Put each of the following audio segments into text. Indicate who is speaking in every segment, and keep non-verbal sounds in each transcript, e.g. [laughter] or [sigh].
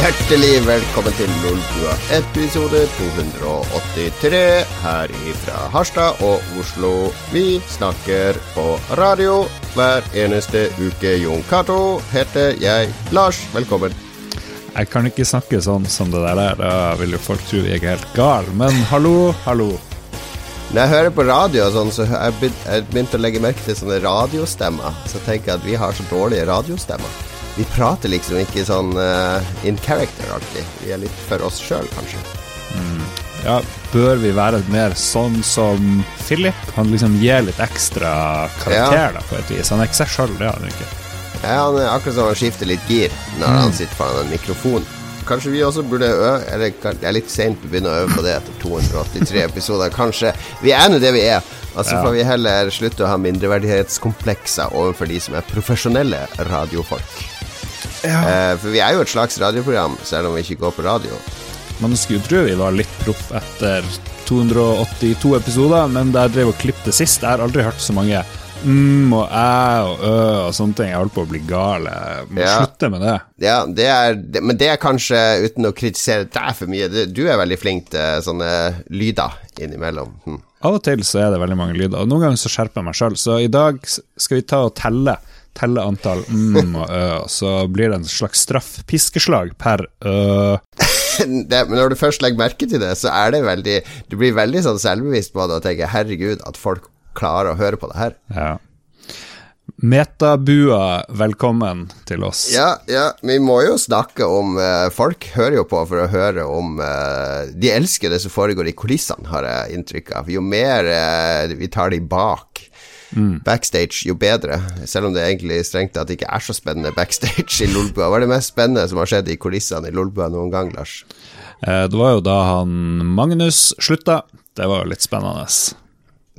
Speaker 1: Hjertelig velkommen til Lolbua, episode 283 her fra Harstad og Oslo. Vi snakker på radio hver eneste uke. Jon Cato heter jeg. Lars, velkommen.
Speaker 2: Jeg kan ikke snakke sånn som det der, da vil jo folk tro jeg er helt gal. Men hallo, hallo.
Speaker 1: Når jeg hører på radio og sånn, så jeg begynt, jeg begynt å legge merke til sånne radiostemmer. Så tenker jeg at vi har så dårlige radiostemmer. Vi prater liksom ikke sånn uh, in character alltid. Vi er litt for oss sjøl, kanskje.
Speaker 2: Mm. Ja, bør vi være mer sånn som Philip? Han liksom gir litt ekstra karakter, ja. da, på et vis. Han er ikke seg sjøl, det er han ikke.
Speaker 1: Ja, han er akkurat som han skifter litt gir når mm. han sitter foran en mikrofon. Kanskje vi også burde øve Eller det er litt seint å begynne å øve på det etter 283 [laughs] episoder. Kanskje Vi er nå det vi er. Altså ja. får vi heller slutte å ha mindreverdighetskomplekser overfor de som er profesjonelle radiofolk. Ja. Eh, for vi er jo et slags radioprogram, selv om vi ikke går på radio.
Speaker 2: Man skulle tro vi var litt proff etter 282 episoder, men jeg drev og klippet sist, jeg har aldri hørt så mange mm og æ og ø og sånne ting. Jeg holdt på å bli gal. Jeg må ja. slutte med det.
Speaker 1: Ja, det er, men det er kanskje, uten å kritisere deg for mye, du er veldig flink til sånne lyder innimellom. Hm.
Speaker 2: Av og til så er det veldig mange lyder, og noen ganger så skjerper jeg meg sjøl. Så i dag skal vi ta og telle. Telle antall mm og ø, så blir det en slags straff. Piskeslag per ø. [laughs]
Speaker 1: det, når du først legger merke til det, så er det veldig Du blir veldig sånn selvbevisst på det og tenker 'herregud, at folk klarer å høre på det her.
Speaker 2: Ja. Metabua, velkommen til oss.
Speaker 1: Ja, ja, vi må jo snakke om eh, Folk hører jo på for å høre om eh, De elsker det som foregår i kulissene, har jeg inntrykk av. Jo mer eh, vi tar de bak mm. backstage, jo bedre. Selv om det egentlig strengt tatt ikke er så spennende backstage i Lolbua. Hva er det mest spennende som har skjedd i kulissene i Lolbua noen gang, Lars?
Speaker 2: det var jo da han Magnus slutta. Det var jo litt spennende.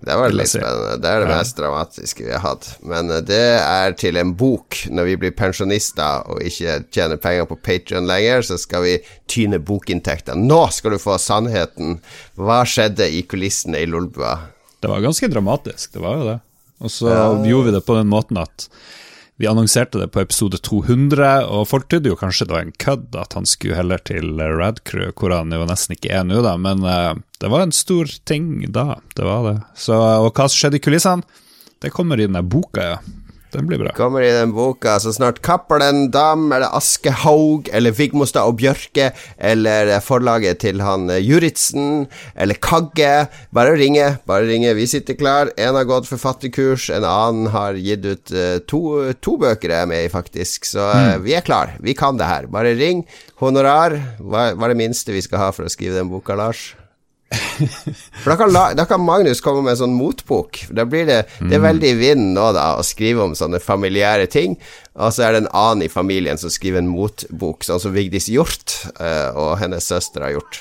Speaker 1: Det var litt spennende. Det er det mest dramatiske vi har hatt. Men uh, det er til en bok. Når vi blir pensjonister og ikke tjener penger på Patrion lenger, så skal vi tyne bokinntekter. Nå skal du få sannheten. Hva skjedde i kulissene i Lolbua?
Speaker 2: Det var ganske dramatisk, det var jo det. Og så ja. gjorde vi det på den måten at vi annonserte det på episode 200, og folk trodde jo kanskje det var en kødd at han skulle heller til Radcrew, hvor han jo nesten ikke er nå, da, men uh, det var en stor ting da. Det var det. Så, og hva som skjedde i kulissene, det kommer i den boka, ja. Den blir bra.
Speaker 1: Kommer i den boka så snart Cappelen Dam eller Askehaug eller Vigmostad og Bjørke eller forlaget til han eh, Juritzen eller Kagge. Bare ringe, bare ringe. Vi sitter klar. En har gått forfatterkurs, en annen har gitt ut uh, to, to, bøker jeg er med i, faktisk. Så uh, mm. vi er klar. Vi kan det her. Bare ring. Honorar. Hva, hva er det minste vi skal ha for å skrive den boka, Lars? For da kan, da kan, Magnus komme med en sånn motbok. Da blir det, det er mm. veldig i vinden nå da å skrive om sånne familiære ting. Og så er det en annen i familien som skriver en motbok, sånn som Vigdis Hjort uh, og hennes søster har gjort.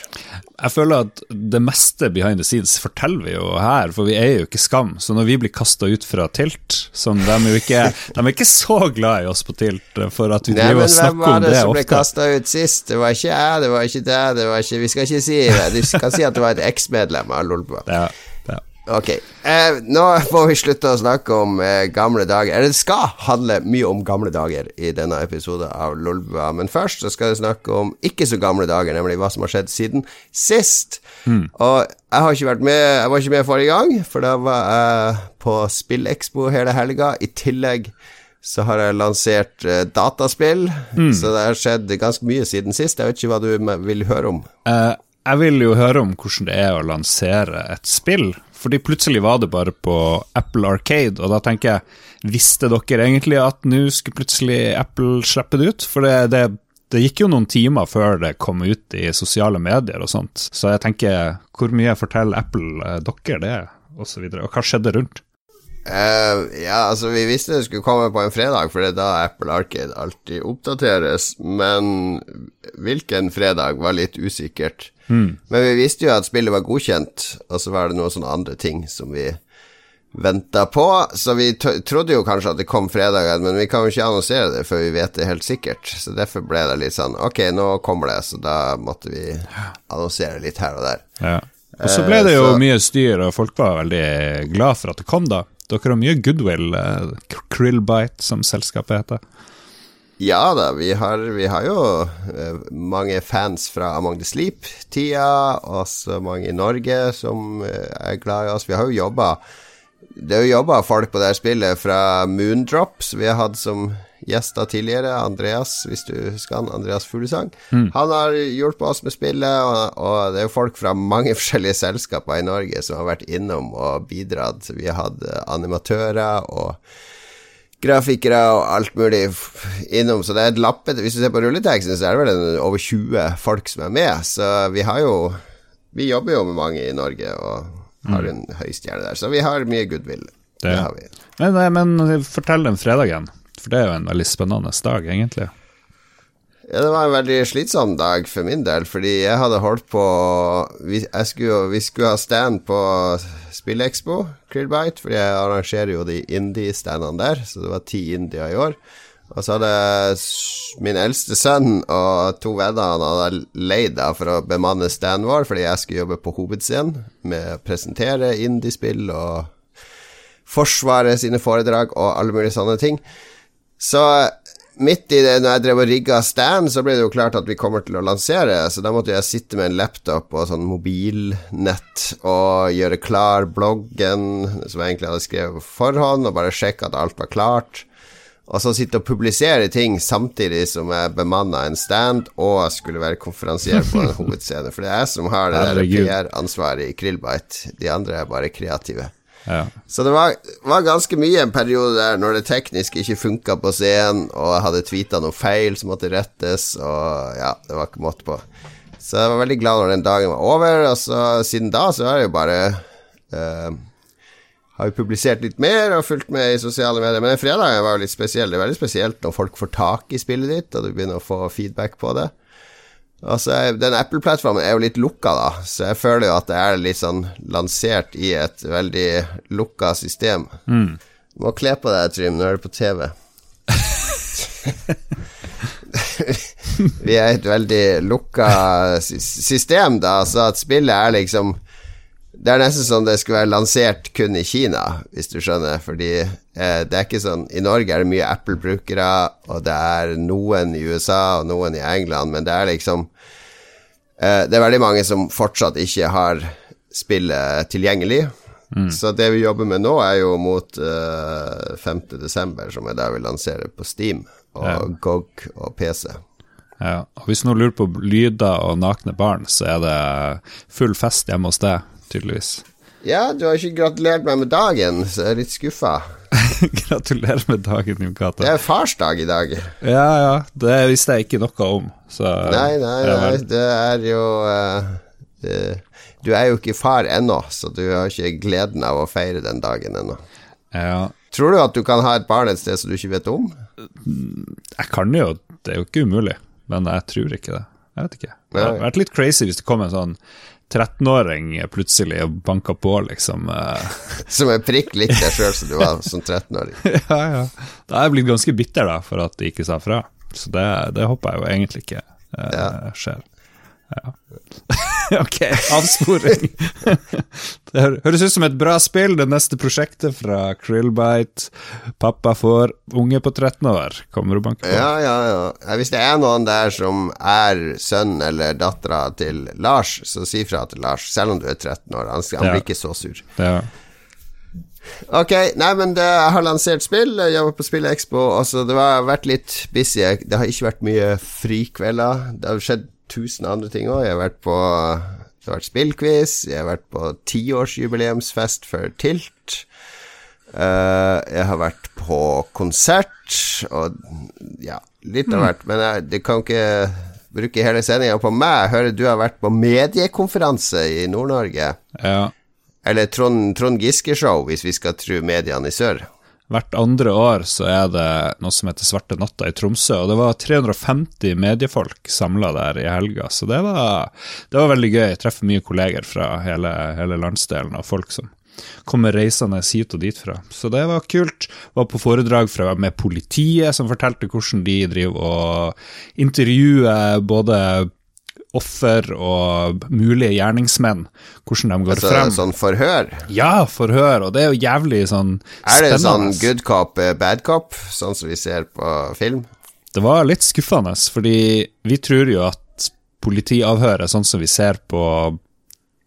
Speaker 2: Jeg føler at det meste behind the scenes forteller vi jo her, for vi er jo ikke Skam. Så når vi blir kasta ut fra Tilt, som de er jo ikke De er ikke så glad i oss på Tilt eh, for at vi
Speaker 1: Nei, driver og snakker om det ofte. Hvem var det som ble kasta ut sist? Det var ikke jeg, det var ikke deg, det var ikke Vi skal ikke si det. Du skal si at det var et eksmedlem av Lolbua.
Speaker 2: Ja.
Speaker 1: Ok, eh, nå får vi slutte å snakke om eh, gamle dager. Eller det skal handle mye om gamle dager i denne episoden av Lolbua. Men først så skal vi snakke om ikke så gamle dager, nemlig hva som har skjedd siden sist. Mm. Og jeg har ikke vært med Jeg var ikke med forrige gang, for da var jeg på Spillekspo hele helga. I tillegg så har jeg lansert eh, dataspill, mm. så det har skjedd ganske mye siden sist. Jeg vet ikke hva du vil høre om.
Speaker 2: Uh, jeg vil jo høre om hvordan det er å lansere et spill fordi plutselig var det bare på Apple Arcade, og da tenker jeg Visste dere egentlig at nå skulle plutselig Apple slippe det ut? For det, det, det, gikk jo noen timer før det kom ut i sosiale medier og sånt, så jeg tenker hvor mye forteller Apple eh, dere det, og så videre, og hva skjedde rundt?
Speaker 1: Uh, ja, altså Vi visste det skulle komme på en fredag, for det er da Apple Arcade alltid oppdateres. Men hvilken fredag var litt usikkert. Mm. Men vi visste jo at spillet var godkjent, og så var det noen sånne andre ting som vi venta på. Så vi trodde jo kanskje at det kom fredagen, men vi kan jo ikke annonsere det før vi vet det helt sikkert. Så derfor ble det litt sånn Ok, nå kommer det, så da måtte vi annonsere litt her og der.
Speaker 2: Ja. Og så ble det jo så, mye styr, og folk var veldig glad for at det kom, da. Dere har mye goodwill, uh, Krillbite, som selskapet heter.
Speaker 1: Ja da, vi har, vi har jo uh, mange fans fra Among the Sleep-tida, også mange i Norge som uh, er glad i oss. Vi har jo jobba Det er jo jobba folk på det her spillet fra Moondrop, som vi har hatt som gjester tidligere. Andreas, hvis du husker han, Andreas Fuglesang. Mm. Han har hjulpet oss med spillet, og, og, det er jo folk fra mange [laughs] forskjellige selskaper i Norge som har vært innom og bidratt. Vi har hatt animatører og grafikere og alt mulig innom. Så det er et lappete Hvis du ser på rulleteksten, så er det vel over 20 folk som er med. Så vi har jo Vi jobber jo med mange i Norge og har en høy stjerne der. Så vi har mye goodwill. Det, det har vi.
Speaker 2: Men, men fortell den fredagen, for det er jo en veldig spennende dag, egentlig.
Speaker 1: Ja, det var en veldig slitsom dag for min del, fordi jeg hadde holdt på Vi, skulle, vi skulle ha stand på Spillekspo, Krillbite, fordi jeg arrangerer jo de indie-standene der, så det var ti indier i år. Og så hadde min eldste sønn og to venner han hadde leid av for å bemanne standen vår, fordi jeg skulle jobbe på hovedscenen med å presentere indiespill og Forsvaret sine foredrag og alle mulige sånne ting. Så midt i det, når jeg drev og rigga stand, så ble det jo klart at vi kommer til å lansere, så da måtte jeg sitte med en laptop og sånn mobilnett og gjøre klar bloggen, som jeg egentlig hadde skrevet på forhånd, og bare sjekke at alt var klart. Og så sitte og publisere ting samtidig som jeg bemanna en stand og skulle være konferansier på en [laughs] hovedscene. For det er jeg som har det PR-ansvaret i Krillbite. De andre er bare kreative. Ja. Så det var, var, ganske mye en periode der når det tekniske ikke funka på scenen, og jeg hadde tweeta noe feil som måtte rettes, og ja, det var ikke måte på. Så jeg var veldig glad når den dagen var over, og så siden da så har jeg jo bare eh, Har jo publisert litt mer og fulgt med i sosiale medier. Men den fredagen var jo litt spesiell. Det er veldig spesielt når folk får tak i spillet ditt, og du begynner å få feedback på det. Altså, Den Apple-plattformen er jo litt lukka, da, så jeg føler jo at det er litt sånn lansert i et veldig lukka system. Mm. Må kle på deg, Trym, nå er du på TV. [laughs] Vi er et veldig lukka system, da, så at spillet er liksom det er nesten som det skulle være lansert kun i Kina, hvis du skjønner. Fordi eh, det er ikke sånn I Norge er det mye Apple-brukere, og det er noen i USA og noen i England, men det er liksom eh, Det er veldig mange som fortsatt ikke har spillet tilgjengelig. Mm. Så det vi jobber med nå, er jo mot eh, 5.12., som er der vi lanserer på Steam og ja. GOG og PC.
Speaker 2: Ja, og Hvis noen lurer på lyder og nakne barn, så er det full fest hjemme hos deg tydeligvis.
Speaker 1: Ja, du har ikke gratulert meg med dagen, så jeg er litt skuffa. [laughs]
Speaker 2: Gratulerer med dagen, Jon Cato.
Speaker 1: Det er farsdag i dag.
Speaker 2: Ja, ja. Det visste jeg ikke noe om. Så,
Speaker 1: nei, nei, nei. Det er jo uh, det, Du er jo ikke far ennå, så du har ikke gleden av å feire den dagen ennå.
Speaker 2: Ja.
Speaker 1: Tror du at du kan ha et barn et sted som du ikke vet om?
Speaker 2: Jeg kan jo, det er jo ikke umulig, men jeg tror ikke det. Jeg vet ikke. Det hadde vært litt crazy hvis det kom en sånn 13-åring plutselig og banka på, liksom. Eh. [laughs]
Speaker 1: som en prikk lik deg sjøl som du var som 13-åring. [laughs]
Speaker 2: ja, ja. Da er jeg blitt ganske bitter da, for at de ikke sa fra. Så det, det håper jeg jo egentlig ikke eh, ja. skjer. Ja. [laughs] ok, avsporing. [laughs] det høres ut som et bra spill, det neste prosjektet fra Krillbite. Pappa får unge på 13 år, kommer og banker på.
Speaker 1: Ja, ja, ja. Hvis det er noen der som er sønn eller dattera til Lars, så si fra til Lars, selv om du er 13 år. Han, han blir ikke så sur.
Speaker 2: Ja.
Speaker 1: Ok, nei, men det, jeg har lansert spill. Jeg var på Spillekspo. Altså, det har vært litt busy. Det har ikke vært mye frikvelder. Det har skjedd tusen andre ting òg. Jeg har vært på det har vært spillquiz, jeg har vært på tiårsjubileumsfest for Tilt. Uh, jeg har vært på konsert, og ja, litt av mm. hvert. Men jeg, du kan ikke bruke hele sendinga på meg. Jeg hører du har vært på mediekonferanse i Nord-Norge.
Speaker 2: Ja.
Speaker 1: Eller Trond, Trond Giske-show, hvis vi skal tro mediene i sør.
Speaker 2: Hvert andre år så er det noe som heter Svarte natta i Tromsø, og det var 350 mediefolk samla der i helga, så det var, det var veldig gøy. Jeg treffer mye kolleger fra hele, hele landsdelen og folk som kommer reisende hit og dit fra. Så det var kult. Var på foredrag fra, med politiet, som fortalte hvordan de driver og intervjuer både offer og mulige gjerningsmenn, hvordan de går altså, frem.
Speaker 1: Sånn forhør?
Speaker 2: Ja, forhør, og det er jo jævlig sånn
Speaker 1: spennende. Er det sånn good cop, eh, bad cop, sånn som vi ser på film?
Speaker 2: det var litt skuffende, fordi vi tror jo at politiavhør er sånn som vi ser på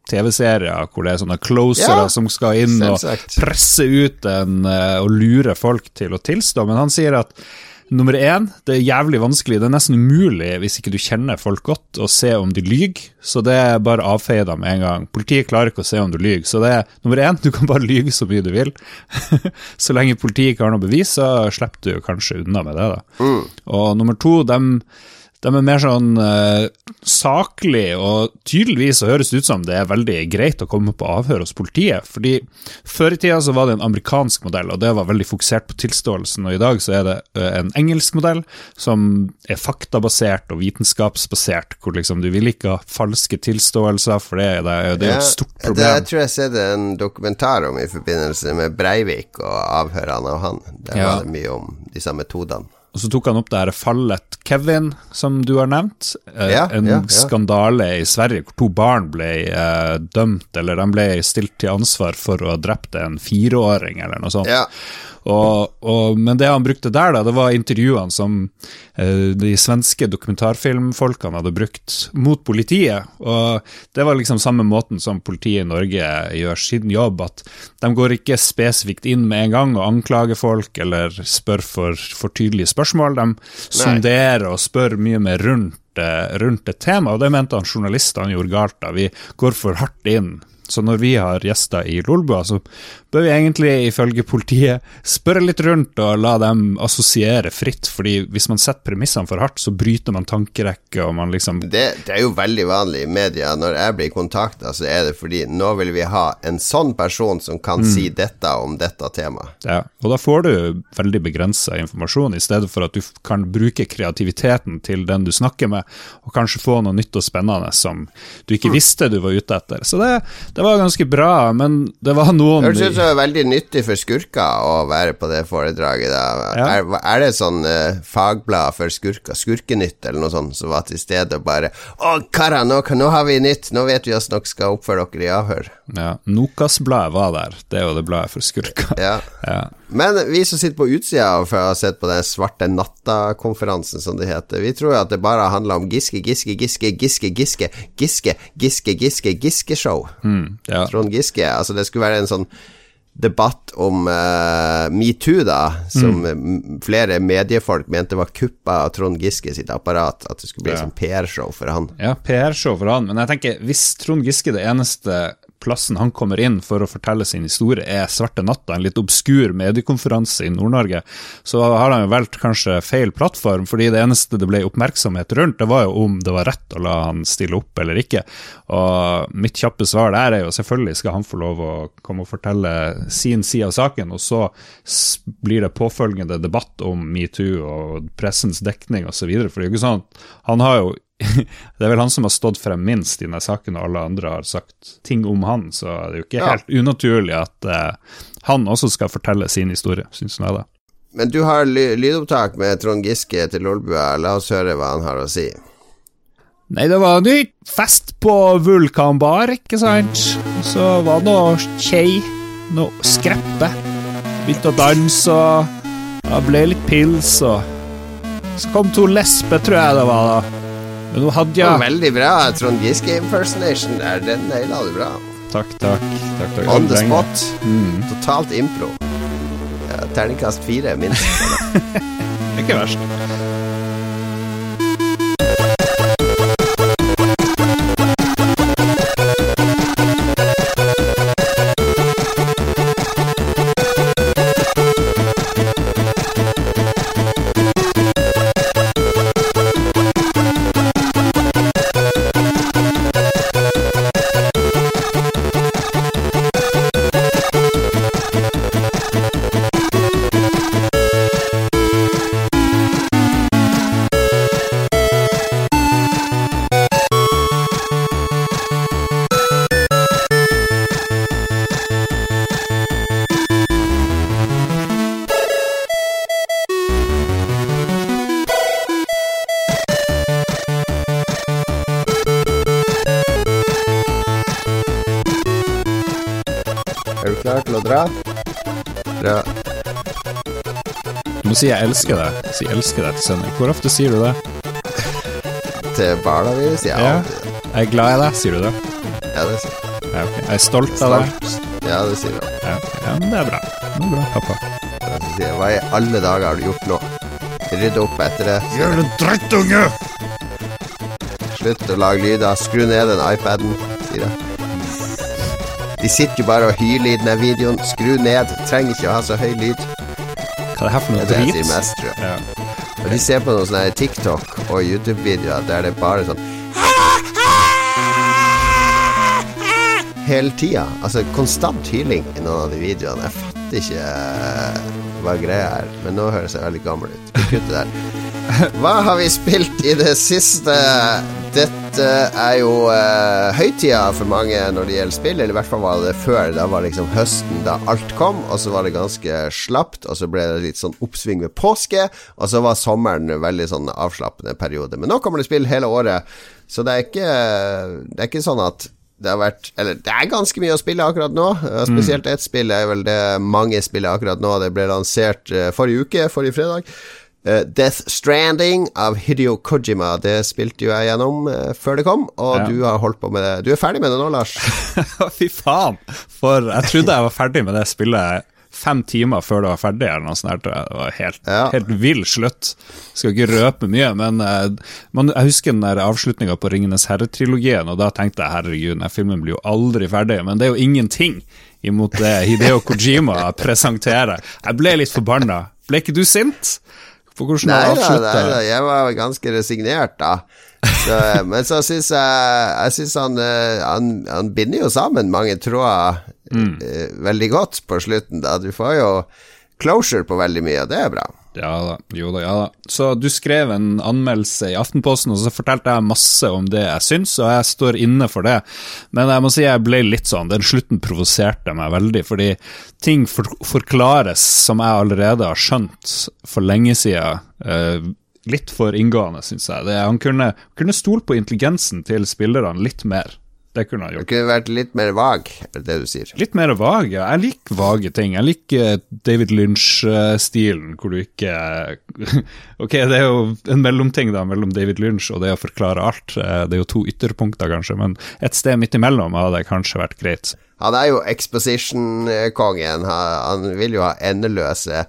Speaker 2: TV-serier, hvor det er sånne closere
Speaker 1: Ja,
Speaker 2: som skal inn og presse ut en, eh, og lure folk til å tilstå. Men han sier at nummer én, det er jævlig vanskelig, det er nesten umulig hvis ikke du kjenner folk godt, å se om de lyver. Så det er bare avfeie dem en gang. Politiet klarer ikke å se om du lyver. Så det er nummer én, du kan bare lyve så mye du vil. [laughs] så lenge politiet ikke har noe bevis, så slipper du kanskje unna med det. da. Og nummer to, dem de er mer sånn uh, saklig, og tydeligvis så høres det ut som det er veldig greit å komme på avhør hos politiet. fordi Før i tida så var det en amerikansk modell, og det var veldig fokusert på tilståelsen. og I dag så er det uh, en engelsk modell som er faktabasert og vitenskapsbasert, hvor liksom du vil ikke ha falske tilståelser, for det, det, det er jo et stort
Speaker 1: Det
Speaker 2: problem.
Speaker 1: jeg tror jeg har sett en dokumentar om i forbindelse med Breivik og avhørene av han. Der
Speaker 2: Ja.
Speaker 1: var det mye om de samme metodene.
Speaker 2: Og så tok han opp det her fallet Kevin, som du har nevnt. Eh,
Speaker 1: Ja,
Speaker 2: en
Speaker 1: ja, ja.
Speaker 2: skandale i Sverige hvor to barn ble eh, dømt, eller de ble stilt til ansvar for å ha drept en fireåring, eller noe sånt. Og, og, men det han brukte der, da, det var intervjuene som eh, de svenske dokumentarfilmfolkene hadde brukt mot politiet. Og det var liksom samme måten som politiet i Norge gjør sin jobb, at de går ikke spesifikt inn med en gang og anklager folk eller spør for, for tydelige spørsmål. De sonderer og spør mye mer rundt rundt et tema, og det mente han journalistene gjorde galt da. Vi går for hardt inn. Så når vi har gjester i Lolbua, så bør vi egentlig ifølge politiet spørre litt rundt og la dem assosiere fritt, fordi hvis man setter premissene for hardt, så bryter man tankerekke, og man liksom
Speaker 1: Det, det er jo veldig vanlig i media. Når jeg blir kontakta, så er det fordi nå vil vi ha en sånn person som kan si dette om dette temaet.
Speaker 2: Ja, og da får du veldig begrensa informasjon, i stedet for at du kan bruke kreativiteten til den du snakker med, og kanskje få noe nytt og spennende som du ikke visste du var ute etter. Så det, det var ganske bra, men det var noen
Speaker 1: høres ut som det er veldig nyttig for skurker å være på det foredraget.
Speaker 2: Ja.
Speaker 1: Er, er det sånn uh, fagblad for skurker, Skurkenytt eller noe sånt, som var til stede og bare Å, karer, nå, nå har vi nytt! Nå vet vi hvordan dere skal oppføre dere i avhør.
Speaker 2: ja, Nokas-bladet var der, det er jo det bladet for skurker.
Speaker 1: Ja. [laughs]
Speaker 2: Ja.
Speaker 1: Men vi som sitter på utsida og har sett på den svarte natta-konferansen, som det heter, vi tror at det bare handler om Giske, Giske, Giske, Giske, Giske, Giske, Giske, Giske, Giske-show.
Speaker 2: Mm, ja.
Speaker 1: Trond Giske. Altså, det skulle være en sånn debatt om uh, metoo, da, som mm. flere mediefolk mente var kuppa av Trond Giske sitt apparat. At det skulle bli
Speaker 2: Ja.
Speaker 1: sånn PR-show for han.
Speaker 2: Ja, PR-show for han, men jeg tenker, hvis Trond Giske det eneste plassen han kommer inn for å fortelle sin historie, er Svarte natta, en litt obskur mediekonferanse i Nord-Norge, så har han jo valgt kanskje feil plattform, fordi det eneste det ble oppmerksomhet rundt, det var jo om det var rett å la han stille opp eller ikke. Og mitt kjappe svar der er jo selvfølgelig skal han få lov å komme og fortelle sin side av saken, og så blir det påfølgende debatt om metoo og pressens dekning osv., for det er jo ikke sånn han har jo [laughs] det er vel han som har stått frem minst i denne saken, og alle andre har sagt ting om han, så det er jo ikke
Speaker 1: Ja.
Speaker 2: helt unaturlig at uh, han også skal fortelle sin historie, syns jeg da.
Speaker 1: Men du har ly lydopptak med Trond Giske til Lolbua. La oss høre hva han har å si.
Speaker 2: Nei, det var ny fest på Vulkanbar, ikke sant? Så var det noe kjei, noe skreppe. Begynte å danse, og det ble litt pils, og så kom to lesber, tror jeg det var da. Men jeg
Speaker 1: Veldig bra Trond Giske impersonation der. Den naila du bra.
Speaker 2: Takk, takk. takk, takk.
Speaker 1: On the spot. Mm. Totalt impro. Ja, Terningkast fire, minst. [laughs]
Speaker 2: Det er ikke verst.
Speaker 1: Er du klar til å dra? Bra.
Speaker 2: Du må si 'jeg elsker deg'. Si 'jeg elsker deg' til sending. Hvor ofte sier du det?
Speaker 1: Til barna mine sier jeg
Speaker 2: Ja.
Speaker 1: alltid det.
Speaker 2: Jeg er glad i deg, sier du det?
Speaker 1: Ja, det sier jeg.
Speaker 2: Ja, okay. Jeg er stolt av deg.
Speaker 1: Ja, det sier jeg.
Speaker 2: Ja, ja, men det er bra. Det er bra, pappa.
Speaker 1: Sier jeg. Hva i alle dager har du gjort nå? Rydde opp etter det. Gjør du
Speaker 2: Jævla drittunge!
Speaker 1: Slutt å lage lyder. Skru ned den iPaden, sier jeg. De sitter jo bare og hyler i denne videoen. Skru ned. Trenger ikke å ha så høy lyd.
Speaker 2: Hva er det her for
Speaker 1: Det
Speaker 2: drit
Speaker 1: er det jeg sier mest, tror jeg.
Speaker 2: Ja.
Speaker 1: Og de ser på noen sånne TikTok og YouTube-videoer der det er bare sånn Hele tida. Altså konstant hyling i noen av de videoene. Jeg fatter ikke eh, hva greia er, men nå høres jeg veldig gammel ut. Kutt det der. Hva har vi spilt i det siste? Dette er jo eh, høytida for mange når det gjelder spill, eller i hvert fall var det før. Da var det liksom høsten da alt kom, og så var det ganske slapt, og så ble det litt sånn oppsving ved påske, og så var sommeren en veldig sånn avslappende periode. Men nå kommer det spill hele året, så det er ikke, det er ikke sånn at det har vært Eller det er ganske mye å spille akkurat nå. Uh, Spesielt ett spill er vel det mange spiller akkurat nå. Det ble lansert uh, forrige uke, forrige fredag. Uh, Death Stranding av Hideo Kojima. Det spilte jo jeg gjennom uh, før det kom, og
Speaker 2: Ja.
Speaker 1: du har holdt på med det. Du er ferdig med det nå, Lars? [laughs]
Speaker 2: Fy faen! For jeg trodde jeg var ferdig med det spillet fem timer før det var ferdig. eller noe sånt. Det var helt,
Speaker 1: Ja.
Speaker 2: helt vill slutt. Skal ikke røpe mye, men eh, man, jeg husker den avslutninga på Ringenes herre-trilogien, og da tenkte jeg herregud, denne filmen blir jo aldri ferdig. Men det er jo ingenting imot det Hideo Kojima [laughs] presenterer. Jeg ble litt forbanna. Ble ikke du sint? For hvordan
Speaker 1: Nei da,
Speaker 2: avslutta
Speaker 1: nei da, jeg var ganske resignert da. Så, eh, [laughs] men så syns jeg Jeg syns han, eh, han Han binder jo sammen mange tråder mm. veldig godt på slutten, da. Du får jo closure på veldig mye, og det er bra.
Speaker 2: Ja da, jo da, ja da. Så du skrev en anmeldelse i Aftenposten, og så fortalte jeg masse om det jeg syns, og jeg står inne for det. Men jeg må si jeg ble litt sånn, den slutten provoserte meg veldig, fordi ting for forklares som jeg allerede har skjønt for lenge siden. Uh, litt for inngående, syns jeg. Det, han kunne, kunne stole på intelligensen til spillerne litt mer. Det kunne han
Speaker 1: Du kunne vært litt mer vag, er det du sier.
Speaker 2: Litt mer vag, ja. Jeg liker vage ting. Jeg liker David Lynch-stilen, hvor du ikke [laughs] Ok, det er jo en mellomting da mellom David Lynch og det å forklare alt. Eh, Det er jo to ytterpunkter, kanskje, men et sted midt imellom hadde kanskje vært greit.
Speaker 1: Han er jo exposition-kongen. Han vil jo ha endeløse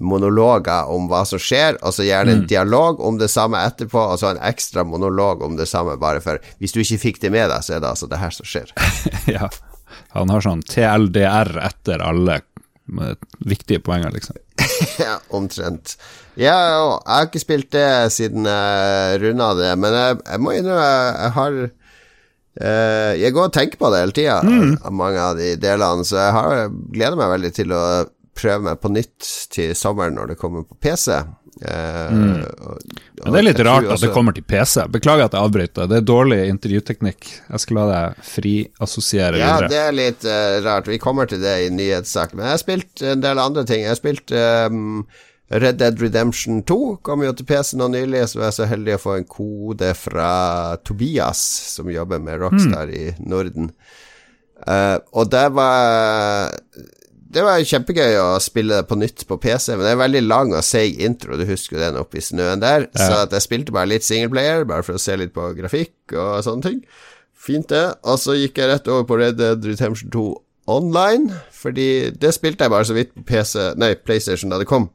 Speaker 1: monologer om hva som skjer, og så gjerne en dialog om det samme etterpå, og så en ekstra monolog om det samme, bare for Hvis du ikke fikk det med deg, så er det altså det her som skjer. [laughs]
Speaker 2: ja. Han har sånn TLDR etter alle viktige poenger, liksom. [laughs]
Speaker 1: ja, omtrent. Ja, jeg har ikke spilt det siden jeg runda det, men jeg, jeg må innrømme jeg har eh, Jeg går og tenker på det hele tida, av mange av de delene, så jeg har gleder meg veldig til å prøve meg på nytt til sommeren når det kommer på PC. Eh, og-
Speaker 2: Men det er litt rart
Speaker 1: også...
Speaker 2: at det kommer til PC. Beklager at jeg avbryter. Det er dårlig intervjuteknikk. Jeg skal la deg friassosiere
Speaker 1: Ja,
Speaker 2: videre.
Speaker 1: det er litt uh, rart. Vi kommer til det i nyhetssak. Men jeg har spilt en del andre ting. Jeg har spilt um, Red Dead Redemption 2. Kom jo til PC nå nylig, så jeg så heldig å få en kode fra Tobias, som jobber med Rockstar i Norden. Uh, og det var det var kjempegøy å spille det på nytt på PC, men det er en veldig lang og seig intro. Du husker jo den oppe i snøen der. Så at jeg spilte bare litt singleplayer, bare for å se litt på grafikk og sånne ting. Fint, det. Og så gikk jeg rett over på Red Dead Redemption 2 online, fordi det spilte jeg bare så vidt på PC, nei, PlayStation da det kom.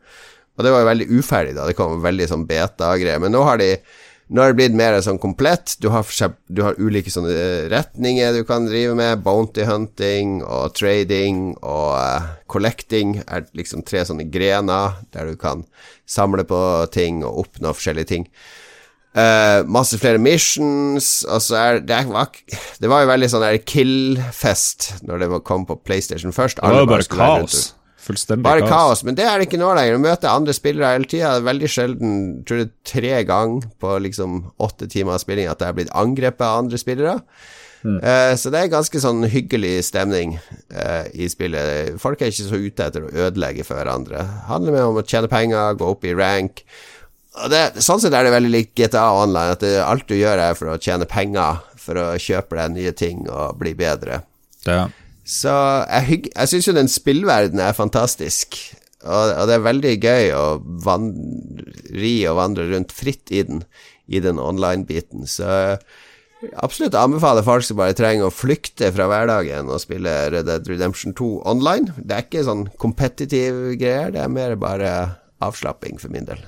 Speaker 1: Og det var jo veldig uferdig da det kom, veldig sånn beta-greier. Men nå har de nå har det blitt mer sånn komplett. Du har, du har ulike sånne eh, retninger du kan drive med. Bounty hunting og trading og uh, collecting er liksom tre sånne grener der du kan samle på ting og oppnå forskjellige ting. Uh, masse flere missions, og så er det, var, det var jo veldig sånn kill-fest når det kom på PlayStation først.
Speaker 2: Det var jo bare kaos. Fullstendig
Speaker 1: bare
Speaker 2: kaos.
Speaker 1: men det er det ikke nå lenger. Du møter andre spillere hele tida. Veldig sjelden, tror jeg tre ganger på liksom åtte timer spilling at jeg har blitt angrepet av andre spillere. Eh, så det er ganske sånn hyggelig stemning eh, i spillet. Folk er ikke så ute etter å ødelegge for hverandre. Det handler mer om å tjene penger, gå opp i rank. Det, sånn sett er det veldig likt GTA Online, at det, alt du gjør er for å tjene penger, for å kjøpe deg nye ting og bli bedre.
Speaker 2: Ja.
Speaker 1: Så jeg, jeg syns jo den spillverdenen er fantastisk. og, og det er veldig gøy å ri og vandre rundt fritt i den, i den online-biten. Så jeg absolutt anbefaler folk som bare trenger å flykte fra hverdagen og spille Red Dead Redemption 2 online. Det er ikke sånn kompetitiv greier, det er mer bare avslapping for min del.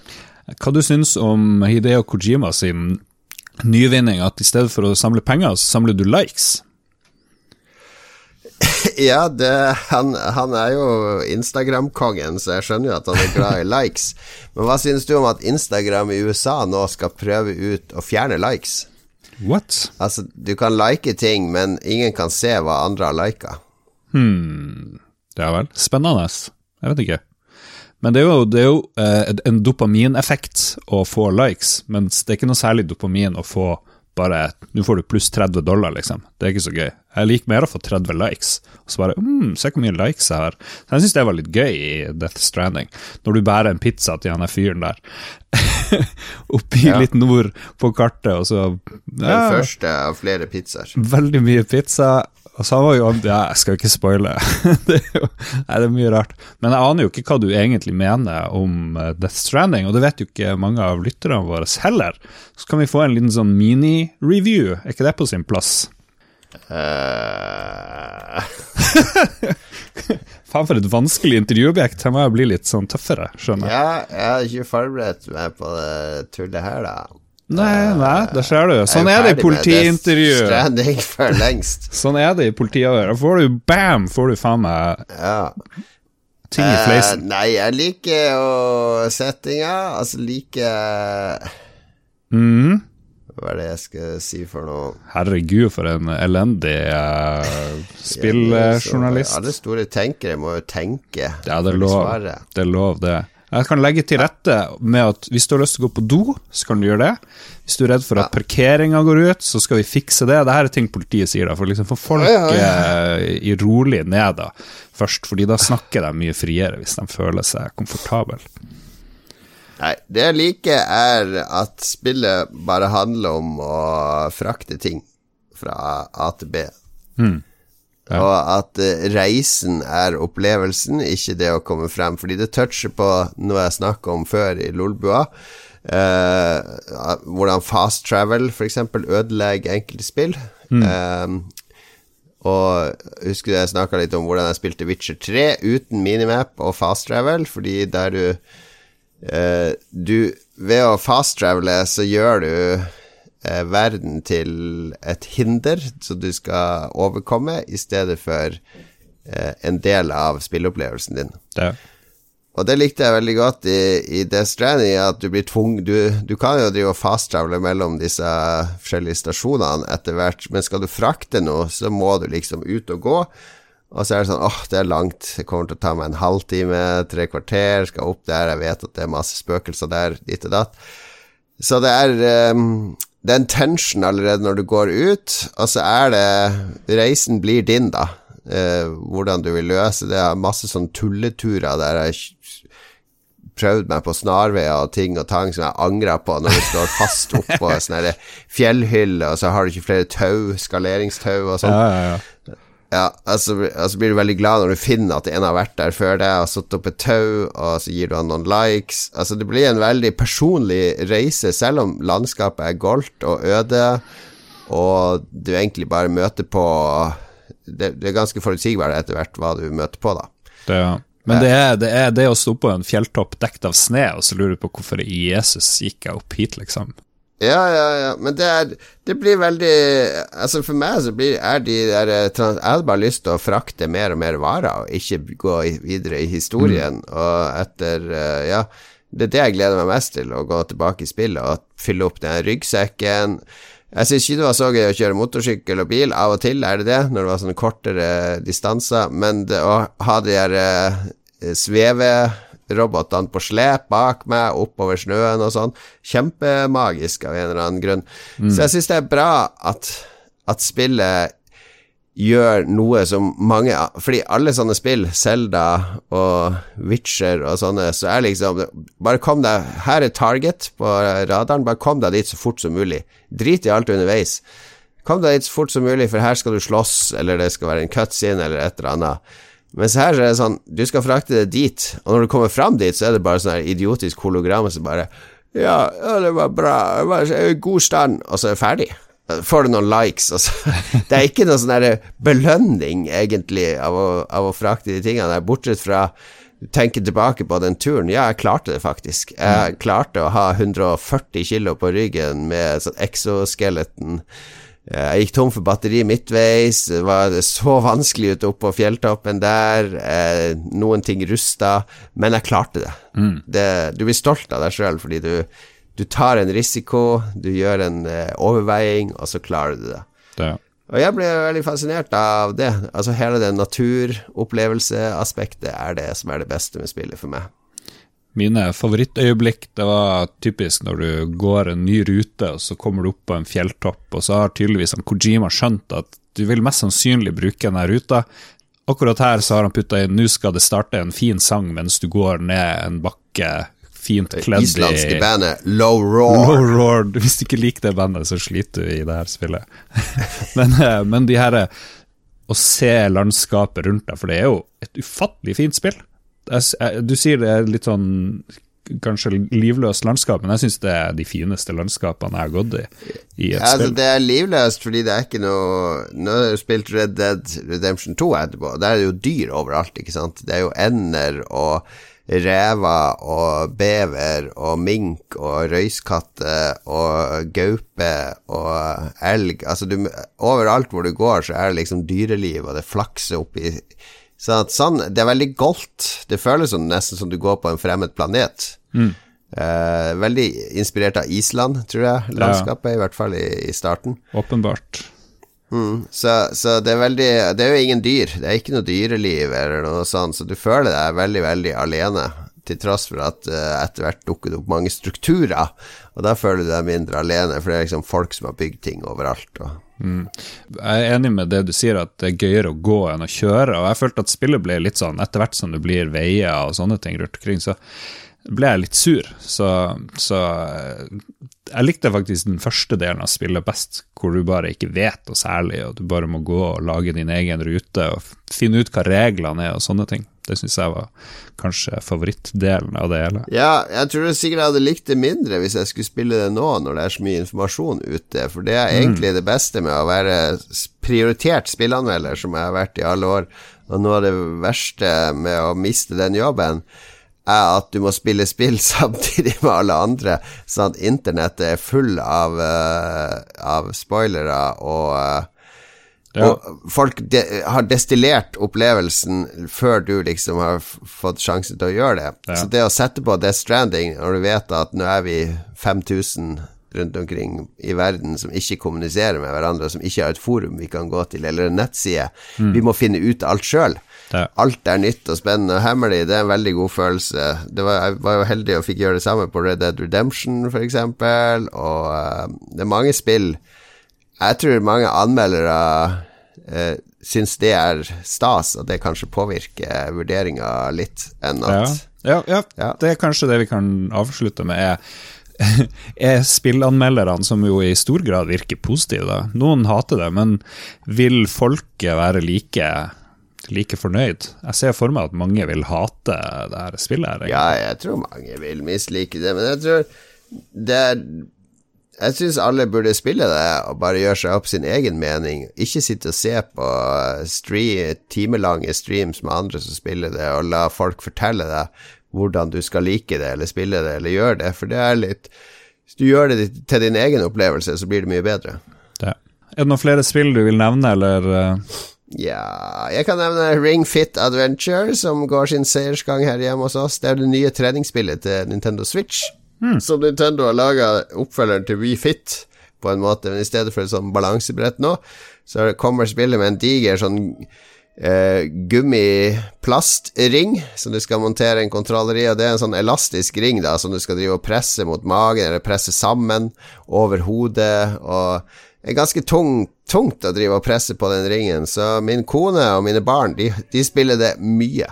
Speaker 2: Hva du syns om Hideo Kojima sin nyvinning, at i stedet for å samle penger, så samler du likes? [laughs]
Speaker 1: ja, det, han, han, er jo Instagram-kongen, så jeg skjønner jo at han er glad i likes. Men hva synes du om at Instagram i USA nå skal prøve ut å fjerne likes?
Speaker 2: What?
Speaker 1: Altså, du kan like ting, men ingen kan se hva andre har lika.
Speaker 2: Hmm. Ja vel. Spennende. Jeg vet ikke. Men det er jo, det er jo eh, en dopamineffekt å få likes, mens det er ikke noe særlig dopamin å få bare Nå får du pluss 30 dollar, liksom. Det er ikke så gøy. Jeg liker mer å få 30 likes, og så bare mm, Se hvor mye likes jeg har. Så jeg syns det var litt gøy i Death Stranding, når du bærer en pizza til han er fyren der. [laughs] Oppi ja. litt nord på kartet, og så
Speaker 1: ja, Den første av flere pizzaer.
Speaker 2: Veldig mye pizza. Og så var jo Ja, jeg skal ikke spoile. [laughs] det, er jo, nei, det er mye rart. Men jeg aner jo ikke hva du egentlig mener om eh, Death Stranding, og det vet jo ikke mange av lytterne våre heller. Så kan vi få en liten sånn mini-review, er ikke det på sin plass? Uh... [laughs] Faen, for et vanskelig intervjuobjekt. Her må jeg bli litt sånn tøffere, skjønner
Speaker 1: jeg. Ja, jeg har ikke forberedt meg på det tullet her, da.
Speaker 2: Nei, nei, der ser du. Sånn er, det i politiintervju.
Speaker 1: Stranding for lengst. [laughs]
Speaker 2: sånn er det i. Da får du bam, får du faen meg
Speaker 1: ja.
Speaker 2: ting i fleisen.
Speaker 1: Uh, nei, jeg liker jo settinga. Altså liker
Speaker 2: mm.
Speaker 1: Hva er det jeg skal si for noe?
Speaker 2: Herregud, for en elendig uh, [laughs] spilljournalist.
Speaker 1: Alle store tenkere må jo tenke.
Speaker 2: Ja, det er lov, det. Er lov, det. Jeg kan legge til rette med at hvis du har lyst til å gå på do, så kan du gjøre det. Hvis du er redd for at parkeringa går ut, så skal vi fikse det. Dette er ting politiet sier, da, for liksom få. Eh, rolig ned da, først. fordi da snakker de mye friere hvis de føler seg komfortable.
Speaker 1: Nei, det jeg liker, er at spillet bare handler om å frakte ting fra A til B.
Speaker 2: Mm.
Speaker 1: Ja. Og at uh, reisen er opplevelsen, ikke det å komme frem. Fordi det toucher på noe jeg snakka om før i Lolbua. Eh, hvordan fast travel f.eks. ødelegger enkelte spill. Mm. Eh, og husker du jeg snakka litt om hvordan jeg spilte Witcher 3 uten minimap og fast travel, fordi der du Du Ved å fast travele så gjør du eh, verden til et hinder som du skal overkomme, i stedet for eh, en del av spilleopplevelsen din.
Speaker 2: Ja.
Speaker 1: Og det likte jeg veldig godt i, i Death Stranding, at du blir tvung du, du, kan jo drive og fasttravle mellom disse forskjellige stasjonene etter hvert, men skal du frakte noe, så må du liksom ut og gå. Og så er det sånn åh, det er langt, det kommer til å ta meg en halvtime, tre kvarter, skal opp der, jeg vet at det er masse spøkelser der, dit og datt. Så det er um, det er en tension allerede når du går ut, og så er det Reisen blir din, da. Eh, hvordan du vil løse det. er masse sånn tulleturer der jeg prøvd meg på snarveier og ting og tang som jeg angrer på, når du står fast oppå en fjellhylle, og så har du ikke flere tau, skaleringstau og sånn.
Speaker 2: Ja, ja, ja.
Speaker 1: Ja, altså, altså, blir du veldig glad når du finner at en har vært der før deg og satt opp et tau, og så gir du han noen likes. Altså, det blir en veldig personlig reise, selv om landskapet er goldt og øde, og du egentlig bare møter på Det, det er ganske forutsigbart etter hvert hva du møter på, da.
Speaker 2: Det, ja. Men det er, det er, det å stå på en fjelltopp dekt av sne, og så lurer du på hvorfor Jesus gikk jeg opp hit, liksom.
Speaker 1: Ja, ja, ja, men det, er, det blir veldig Altså For meg så blir, er de der eh, Jeg hadde bare lyst til å frakte mer og mer varer, og ikke gå videre i historien. Mm. Og etter eh, Ja, det er det jeg gleder meg mest til, å gå tilbake i spillet og fylle opp den ryggsekken. Jeg syns ikke det var så gøy å kjøre motorsykkel og bil. Av og til er det det, når det var sånne kortere distanser, men det, å ha de der uh, sveve robotene på slep bak meg, oppover snøen og sånn. Kjempemagisk av en eller annen grunn. Mm. Så jeg syns det er bra at, at spillet gjør noe som mange Fordi alle sånne spill, Zelda og Witcher og sånne, så er liksom Bare kom deg Her er target på radaren, bare kom deg dit så fort som mulig. Drit i alt underveis. Kom deg dit så fort som mulig, for her skal du slåss, eller det skal være en cutscene, eller et eller annet. Mens her så er det sånn, du skal frakte det dit, og når du kommer fram dit, så er det bare sånn idiotisk hologram som bare ja, ja, det var bra, det var i god stand, og så er det ferdig. Får du noen likes, altså. [laughs] Det er ikke noen sånn belønning, egentlig, av å, av å frakte de tingene der, bortsett fra tenke tilbake på den turen. Ja, jeg klarte det faktisk. Jeg klarte å ha 140 kilo på ryggen med sånn exoskeleton. Jeg gikk tom for batteri midtveis. Det var så [laughs] vanskelig ute oppå på fjelltoppen der. Eh, noen ting rusta, men jeg klarte det. Mm. det du blir stolt av deg sjøl fordi du, du, tar en risiko, du gjør en eh, overveiing, og så klarer du det. det. Og jeg ble veldig fascinert av det. Altså Hele det naturopplevelseaspektet er det som er det beste med spillet for meg.
Speaker 2: Mine favorittøyeblikk det var typisk når du går en ny rute, og så kommer du opp på en fjelltopp, og så har tydeligvis Kojima skjønt at du vil mest sannsynlig bruke denne ruta. Akkurat her så har han putta inn 'nå skal det starte en fin sang mens du går ned en bakke fint kledd i
Speaker 1: Islandske bandet Low Roar.
Speaker 2: Low Roar. [laughs] Hvis du ikke liker det bandet, så sliter du i det her spillet. [laughs] men, eh, men, de her eh, Å se landskapet rundt deg, for det er jo et ufattelig fint spill. Du sier det er litt sånn kanskje livløst landskap, men jeg syns det er de fineste landskapene jeg har gått i. i ja,
Speaker 1: altså, det er livløst fordi det er ikke noe Nå har jeg spilt Red Dead Redemption 2 etterpå, der er det jo dyr overalt, ikke sant. Det er jo ender og rever og bever og mink og røyskatte og gaupe og elg. Altså, du, overalt hvor du går, så er det liksom dyreliv, og det flakser oppi så at, sånn, Det er veldig goldt. Det føles som, nesten som du går på en fremmed planet. Mm. Eh, veldig inspirert av Island, tror jeg, landskapet, ja. i hvert fall i, i starten.
Speaker 2: Åpenbart.
Speaker 1: Mm, så, så, det er veldig Det er jo ingen dyr. Det er ikke noe dyreliv eller noe sånt, så du føler deg veldig, veldig alene. Til tross for at uh, etter hvert dukker det opp mange strukturer, og da føler du deg mindre alene, for det er liksom folk som har bygd ting overalt. Og...
Speaker 2: Mm. Jeg er enig med det du sier, at det er gøyere å gå enn å kjøre. Og jeg følte at spillet ble litt sånn, etter hvert som det blir veier og sånne ting rundt omkring, så ble jeg litt sur. Så, så, jeg likte faktisk den første delen av spillet best, hvor du bare ikke vet noe særlig, og du bare må gå og lage din egen rute og finne ut hva reglene er og sånne ting. Det syns jeg var kanskje favorittdelen av det hele.
Speaker 1: Ja, jeg tror jeg sikkert hadde likt det mindre hvis jeg skulle spille det nå, når det er så mye informasjon ute, for det er egentlig mm. det beste med å være prioritert spillanmelder, som jeg har vært i alle år. Og noe av det verste med å miste den jobben, er at du må spille spill [laughs] samtidig med alle andre, sånn at internettet er full av, uh, av spoilere og uh, ja. Og folk de har destillert opplevelsen før du liksom har fått sjansen til å gjøre det. Ja. Så det å sette på Death Stranding når du vet at nå er vi 5000 rundt omkring i verden som ikke kommuniserer med hverandre, som ikke har et forum vi kan gå til, eller en nettside mm. Vi må finne ut alt sjøl. Ja. Alt er nytt og spennende og hemmelig. Det er en veldig god følelse. Var, jeg var jo heldig og fikk gjøre det samme på Red Dead Redemption, f.eks., og uh, det er mange spill Jeg tror mange anmeldere eh, syns det er stas, og det kanskje påvirker vurderinga litt, enn at
Speaker 2: ja. Ja, ja, det er kanskje det vi kan avslutte med, er, [laughs] er spillanmelderne som jo i stor grad virker positive. Noen hater det, men vil folket være like like fornøyd. Jeg ser for meg at mange vil hate det her spillet. Egentlig.
Speaker 1: Ja, jeg tror mange vil mislike det, men jeg tror det er jeg syns alle burde spille det og bare gjøre seg opp sin egen mening. Ikke sitte og se på stream, timelange streams med andre som spiller det, og la folk fortelle deg hvordan du skal like det, eller spille det, eller gjøre det. For det er litt Hvis du gjør det til din egen opplevelse, så blir det mye bedre.
Speaker 2: Det. Er det noen flere spill du vil nevne, eller? Uh
Speaker 1: ja Jeg kan nevne Ring Fit Adventure, som går sin seiersgang her hjemme hos oss. Det er det nye treningsspillet til Nintendo Switch. Mm. Som Nintendo har laga oppfølgeren til WeFit på en måte. Men i stedet for et sånn balansebrett nå, så kommer spillet med en diger sånn eh, gummiplastring som du skal montere en kontroller i. Og det er en sånn elastisk ring da som du skal drive og presse mot magen, eller presse sammen over hodet. Og det er ganske tung, tungt å drive og presse på den ringen, så min kone og mine barn, de, de spiller det mye.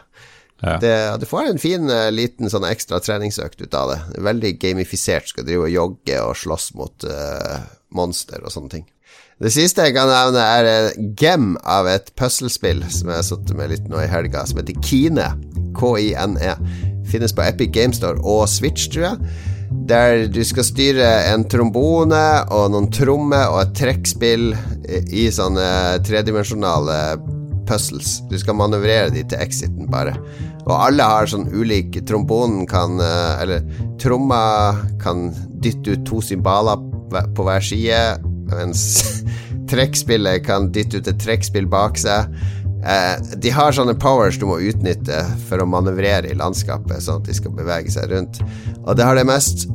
Speaker 1: Ja. Det, du får en fin uh, liten sånn ekstra treningsøkt ut av det. Veldig gamifisert. Skal drive og jogge og slåss mot uh, monster og sånne ting. Det siste jeg kan nevne, er en gem av et puslespill som jeg sittet med litt nå i helga, som heter Kine. K-i-n-e. Finnes på Epic Gamestore og Switch, tror jeg. Der du skal styre en trombone og noen trommer og et trekkspill i sånne tredimensjonale puzzles. Du skal manøvrere de til exiten, bare. Og alle har sånn ulik Trombonen kan Eller tromma kan dytte ut to cymbaler på hver side, mens [laughs] trekkspillet kan dytte ut et trekkspill bak seg. Eh, de har sånne powers du må utnytte for å manøvrere i landskapet, sånn at de skal bevege seg rundt. Og det har det mest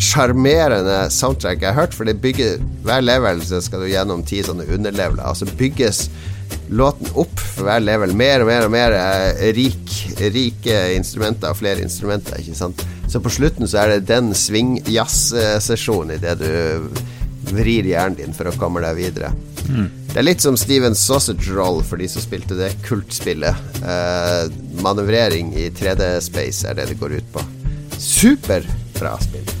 Speaker 1: sjarmerende soundtrack jeg har hørt, for det bygger hver level så skal du gjennom ti sånne underleveler, og så bygges låten opp for hver level. Mer og mer og mer eh, rik, rike instrumenter og flere instrumenter, ikke sant. Så på slutten så er det den swing-jazz-sesjonen idet du vrir hjernen din for å komme deg videre. Mm. Det er litt som Steven Sausage Roll for de som spilte det kultspillet. Eh, manøvrering i 3D-space er det det går ut på. Superbra spill.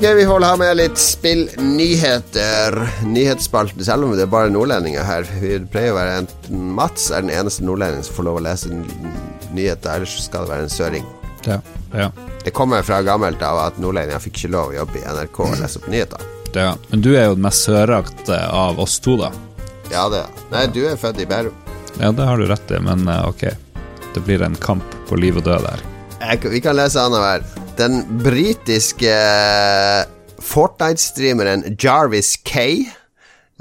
Speaker 1: Ok, vi holder her med litt spillnyheter. Nyhetsspalten, selv om det er bare nordlendinger her. Vi pleier å være enten Mats er den eneste nordlendingen som får lov å lese nyheter, ellers skal det være en søring.
Speaker 2: Ja, ja.
Speaker 1: Det kommer fra gammelt av at nordlendinger fikk ikke lov å jobbe i NRK og lese opp nyheter.
Speaker 2: Ja, Men du er jo den mest sørakte av oss to, da.
Speaker 1: Ja, det. er Nei, du er født i Bærum.
Speaker 2: Ja, det har du rett i, men eh, ok. Det blir en kamp på liv og død der.
Speaker 1: Jeg, vi kan lese annenhver. Den britiske Fortnite-streameren Jarvis K,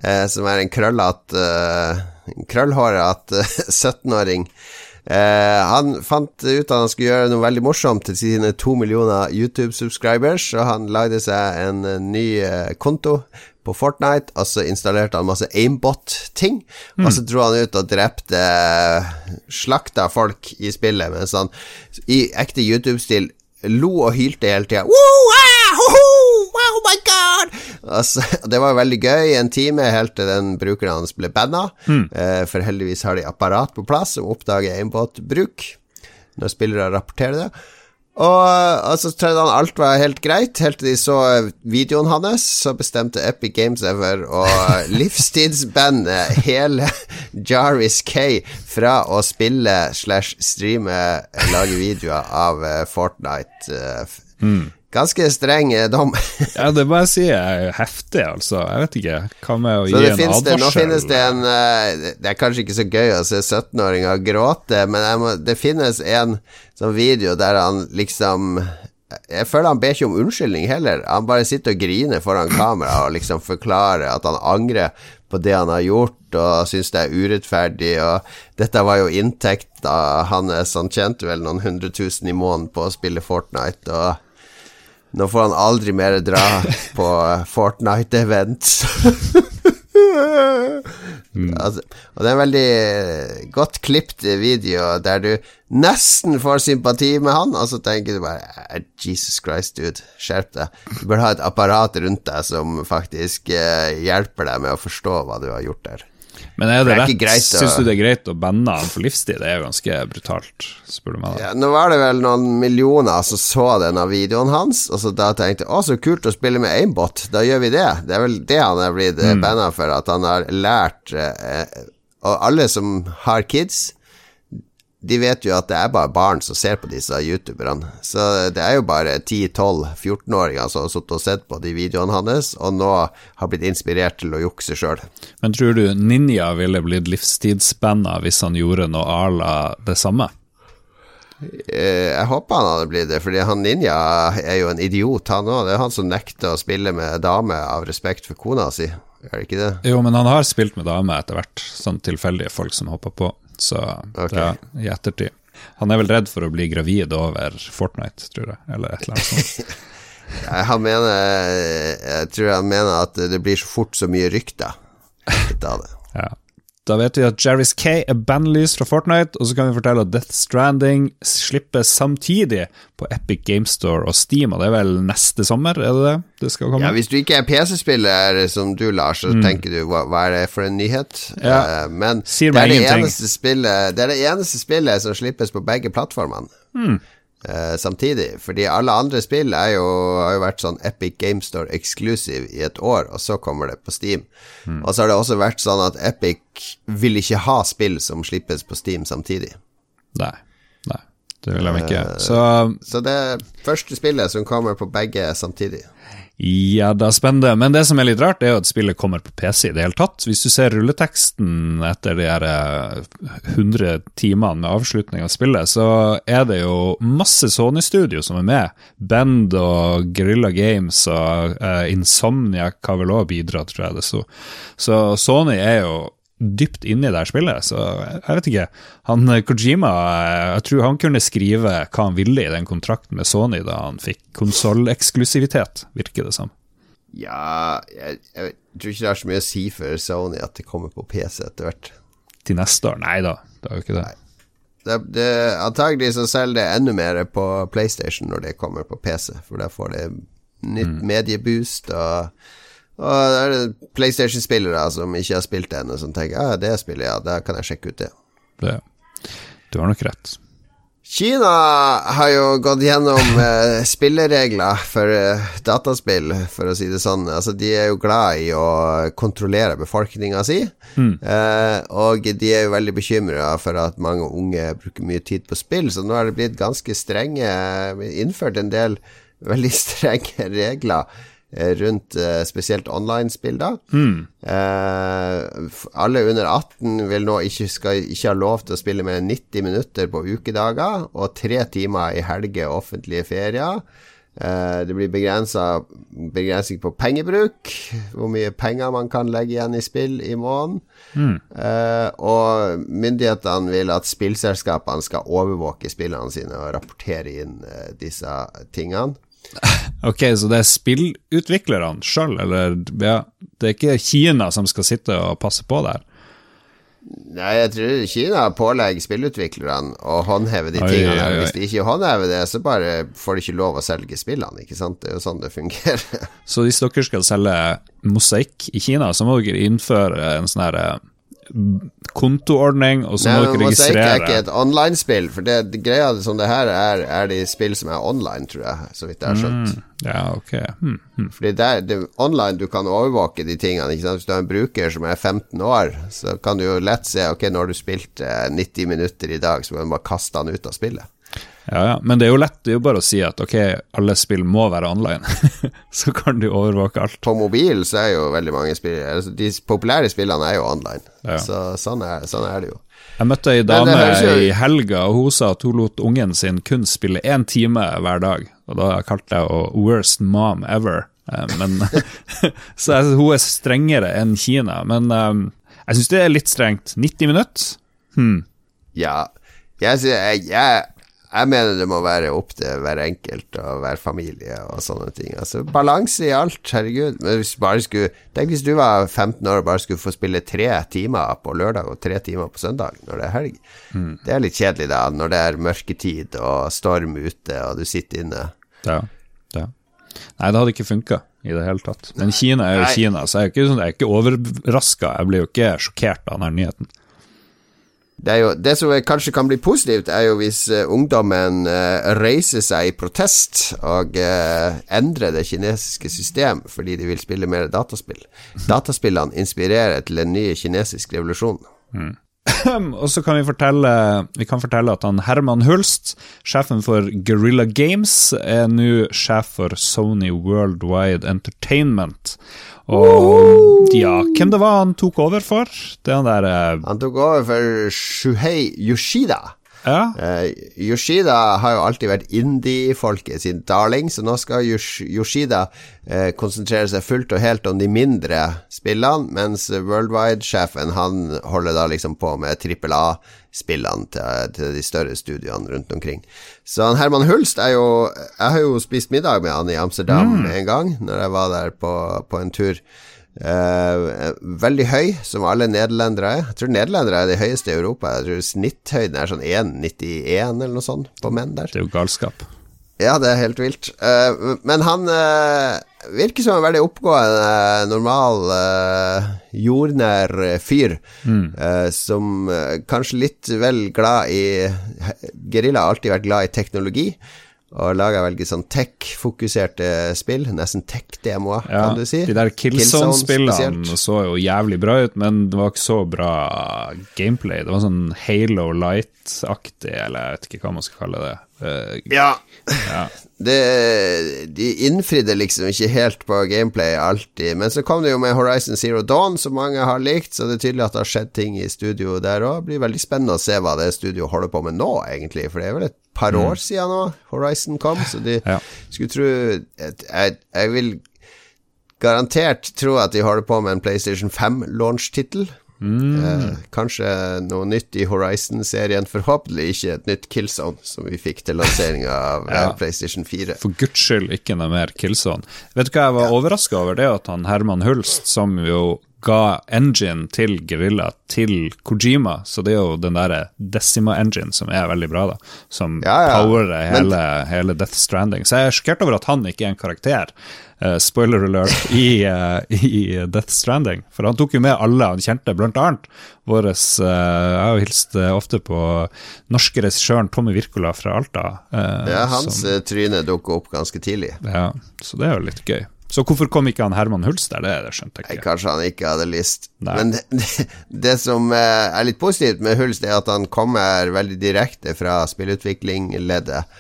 Speaker 1: eh, som er en krøllete uh, Krøllhåret [laughs] 17-åring eh, Han fant ut at han skulle gjøre noe veldig morsomt til sine to millioner YouTube-subscribers, og han lagde seg en ny eh, konto på Fortnite, og så installerte han masse aimbot-ting. Mm. Og så dro han ut og drepte Slakta folk i spillet, mens han i ekte YouTube-stil lo og hylte hele tida. Oh my god! Altså, [laughs] det var veldig gøy en time helt til den brukeren hans ble banna. Mm. Eh, for heldigvis har de apparat på plass som oppdager aimbot-bruk når spillere rapporterer det. Og, og så trodde han alt var helt greit, helt til de så videoen hans. Så bestemte Epic Games Ever og [laughs] livstidsbandet hele Jarvis K fra å spille slash streame, lage videoer av Fortnite. Mm. Ganske streng eh, dom. [laughs]
Speaker 2: ja, det må jeg si er heftig, altså. Jeg vet ikke. Hva med å så gi en advarsel?
Speaker 1: Det, nå finnes det en Det er kanskje ikke så gøy å se 17-åringer gråte, men må, det finnes en sånn video der han liksom jeg føler han ber ikke om unnskyldning heller. Han bare sitter og griner foran kamera og liksom forklarer at han angrer på det han har gjort, og syns det er urettferdig. Og dette var jo inntekta hans. Han tjente vel noen hundre tusen i måneden på å spille Fortnite. Og nå får han aldri mer dra [laughs] på Fortnite-events. mm. altså, og det er en veldig godt klipt video der du nesten får sympati med han, og så tenker du bare Jesus Christ, dude, skjerp deg. Du bør ha et apparat rundt deg som faktisk eh, hjelper deg med å forstå hva du har gjort der.
Speaker 2: Men er det, det er rett? Syns du det er greit å banne han for livstid? Det er jo ganske brutalt, spør du meg.
Speaker 1: Ja, nå var det vel noen millioner som så denne videoen hans, og så da tenkte jeg å, så kult å spille med aimbot, da gjør vi det. Det er vel det han er blitt eh, mm. banna for, at han har lært eh, Og alle som har kids de vet jo at det er bare barn som ser på disse youtuberne. Så det er jo bare 10-12-14-åringer som har sittet og sett på de videoene hans, og nå har blitt inspirert til å jukse sjøl.
Speaker 2: Men tror du Ninja ville blitt livstidsbanna hvis han gjorde noe à la det samme?
Speaker 1: Eh, jeg håper han hadde blitt det, fordi han Ninja er jo en idiot, han òg. Det er han som nekter å spille med dame av respekt for kona si, er det ikke det?
Speaker 2: Jo, men han har spilt med dame etter hvert, sånn tilfeldige folk som hopper på så okay. er i ettertid. Han er vel redd for å bli gravid over Fortnite, tror jeg, eller et eller annet sånt. [laughs]
Speaker 1: han mener Jeg tror han mener at det blir så fort så mye rykter ut av det.
Speaker 2: ja. Da vet vi at Jarris K er bandlyst fra Fortnite, og så kan vi fortelle at Death Stranding slippes samtidig på Epic Game Store og Steam, og det er vel neste sommer, er det det det skal komme?
Speaker 1: Ja, Hvis du ikke er PC-spiller som du, Lars, så mm. tenker du hva, hva, er det for en nyhet?
Speaker 2: Ja.
Speaker 1: Uh, men det er det, spillet, det er det eneste spillet som slippes på begge plattformene.
Speaker 2: Mm.
Speaker 1: Uh, samtidig. Fordi alle andre spill jo, har jo vært sånn Epic Game Store exclusive i et år, og så kommer det på Steam. Mm. Og så har det også vært sånn at Epic vil ikke ha spill som slippes på Steam samtidig.
Speaker 2: Nei. Nei. Det vil de ikke. Uh,
Speaker 1: så, så det er første spillet som kommer på begge samtidig.
Speaker 2: Ja, det er spennende. Men det som er litt rart, er jo at spillet kommer på PC i det hele tatt. Hvis du ser rulleteksten etter de her 100 eh, timene med avslutning av spillet, så er det jo masse Sony-studio som er med. Band og Guerrilla Games og uh, Insomnia har vel òg bidratt, tror jeg det så. Så Sony er jo dypt inne i det spillet, så jeg vet ikke. Han eh, Kojima, eh, jeg tror han kunne skrive hva han ville i den kontrakten med Sony da han fikk konsolleksklusivitet, virker det som.
Speaker 1: Ja, jeg, jeg, tror ikke det er så mye å si for Sony at det kommer på PC etter hvert.
Speaker 2: Til neste år? Nei da, det er jo ikke det.
Speaker 1: Det, det, antagelig så selger det enda mer på PlayStation når det kommer på PC, for da får det nytt mm. medieboost og og det er PlayStation-spillere som ikke har spilt det ennå, som tenker ja, det spillet, ja, da kan jeg sjekke ut det.
Speaker 2: det. Du har nok rett.
Speaker 1: Kina har jo gått gjennom eh, spilleregler for eh, dataspill, for å si det sånn. Altså, de er jo glad i å kontrollere befolkninga si,
Speaker 2: mm.
Speaker 1: eh, og de er jo veldig bekymra for at mange unge bruker mye tid på spill, så nå har det blitt ganske strenge Innført en del veldig [laughs] strenge regler Eh, rundt uh, spesielt online-spill, da.
Speaker 2: Mm.
Speaker 1: Eh, alle under 18 vil nå ikke, skal ikke ha lov til å spille mer enn 90 minutter på ukedager, og tre timer i helger og offentlige ferier. Eh, det blir begrensning på pengebruk, hvor mye penger man kan legge igjen i spill i måneden.
Speaker 2: Mm.
Speaker 1: og myndighetene vil at spillselskapene skal overvåke spillene sine og rapportere inn disse tingene. [laughs]
Speaker 2: Ok, så det er spillutviklerne sjøl, eller ja, det er ikke Kina som skal sitte og passe på der?
Speaker 1: Nei, jeg tror Kina pålegger spillutviklerne å håndheve de tingene. Oi, oi, oi. Hvis de ikke håndhever det, så bare får de ikke lov å selge spillene, ikke sant. Det er jo sånn det fungerer.
Speaker 2: så hvis dere skal selge mosaikk i Kina, så må dere innføre en sånn herre kontoordning, og så må dere registrere
Speaker 1: Mosaikk er ikke et online-spill, for det, det, greia som det her er, er de spill som er online, tror jeg, så vidt jeg har skjønt.
Speaker 2: Mm, ja, ok. Hmm, hmm.
Speaker 1: Fordi det er, det, online du kan overvåke de tingene. Ikke sant? Hvis du har en bruker som er 15 år, så kan du jo lett se Ok, nå har du spilt eh, 90 minutter i dag, så må du bare kaste han ut av spillet.
Speaker 2: Ja, ja, men det er jo lett det er jo bare å si at ok, alle spill må være online. [laughs] så kan du overvåke alt.
Speaker 1: På mobil så er jo veldig mange spill altså De populære spillene er jo online. Ja. Så sånn er, sånn er, det jo.
Speaker 2: Jeg møtte ei dame jo... i helga, og hun sa at hun lot ungen sin kun spille én time hver dag. Og da kalte jeg henne 'worst mom ever'. Eh, men, [laughs] så jeg, hun er strengere enn Kina. Men um, jeg syns det er litt strengt. 90 minutter? Hmm.
Speaker 1: Ja, jeg, jeg, jeg jeg mener det må være opp til hver enkelt og hver familie og sånne ting. Altså Balanse i alt, herregud. Men hvis skulle Tenk hvis du var 15 år og bare skulle få spille tre timer på lørdag og tre timer på søndag når det er helg.
Speaker 2: Mm.
Speaker 1: Det er litt kjedelig, da, når det er mørketid og storm ute og du sitter inne.
Speaker 2: Ja, ja. Nei, det hadde ikke funka i det hele tatt. Men Kina er jo Nei. Kina, så jeg er ikke, sånn, ikke overraska. Jeg blir jo ikke sjokkert av denne nyheten.
Speaker 1: Det, jo, det, som kanskje kan bli positivt, er jo hvis uh, ungdommen uh, reiser seg i protest og uh, endrer det kinesiske system fordi de vil spille mer dataspill. Dataspillene inspirerer til en ny kinesisk revolusjon.
Speaker 2: Mm. Og så kan vi fortelle Vi kan fortelle at han Herman Hulst, sjefen for Guerrilla Games, er nå sjef for Sony Worldwide Entertainment. Og ja, hvem det var han tok over for? Det han der uh,
Speaker 1: Han tok over for Shuhei Yoshida.
Speaker 2: Ja.
Speaker 1: Uh, Yoshida har jo alltid vært indie-folket sin darling, så nå skal Yoshida uh, konsentrere seg fullt og helt om de mindre spillene, mens Worldwide-sjefen han holder da liksom på med trippel A-spillene til, til, de større studioene rundt omkring. Så han Herman Hulst er jo Jeg har jo spist middag med han i Amsterdam mm. en gang, når jeg var der på, på en tur. Uh, veldig høy, som alle nederlendere er. Jeg tror nederlendere er de høyeste i Europa. Jeg tror Snitthøyden er sånn 1,91 eller noe sånt på menn der.
Speaker 2: Det er jo galskap.
Speaker 1: Ja, det er helt vilt. Uh, men han uh, virker som en veldig oppgående, normal, jordnær fyr. Mm. som kanskje litt vel glad i Gerilja har alltid vært glad i teknologi og laga veldig sånn tech-fokuserte spill. Nesten tech-demoer, ja, kan du si.
Speaker 2: De der Killzone-spillene så jo jævlig bra ut, men det var ikke så bra gameplay. Det var sånn Halo Light-aktig, eller jeg vet ikke hva man skal kalle det.
Speaker 1: Uh, ja. ja. [laughs] Det, de innfridde liksom ikke helt på gameplay alltid. Men så kom det jo med Horizon Zero Dawn, som mange har likt, så det er tydelig at det har skjedd ting i studio der òg. Blir veldig spennende å se hva det studioet holder på med nå, egentlig. For det er vel et par mm. år siden nå Horizon kom, så de ja. skulle tro jeg, jeg, vil garantert tro at de holder på med en PlayStation 5-launch-tittel. Mm. Eh, kanskje noe nytt i Horizon-serien. Forhåpentlig ikke et nytt Killzone, som vi fikk til lanseringa [laughs] av ja. PlayStation 4.
Speaker 2: For guds skyld ikke noe mer Killzone. Vet du hva jeg var ja. overraska over? Det at han Herman Hulst, som jo ga engine til Gorilla til Kojima, så det er jo den derre Decima engine som er veldig bra, da. Som ja, ja. powerer hele, Men... hele, Death Stranding. Så jeg er sjokkert over at han ikke er en karakter. Uh, spoiler alert [laughs] i, uh, i, Death Stranding. For han tok jo med alle han kjente, blant annet vår uh, Jeg har hilst ofte på norske regissøren Tommy Wirkola fra Alta.
Speaker 1: ja, hans som, tryne dukker opp ganske tidlig.
Speaker 2: Ja, så det er jo litt gøy. Så hvorfor kom ikke han Herman Hulst der? Det, det skjønte jeg ikke.
Speaker 1: Kanskje han ikke hadde lyst. Nei. Men det, det, det, som eh, er litt positivt med Hulst, er at han kommer veldig direkte fra spillutvikling-leddet.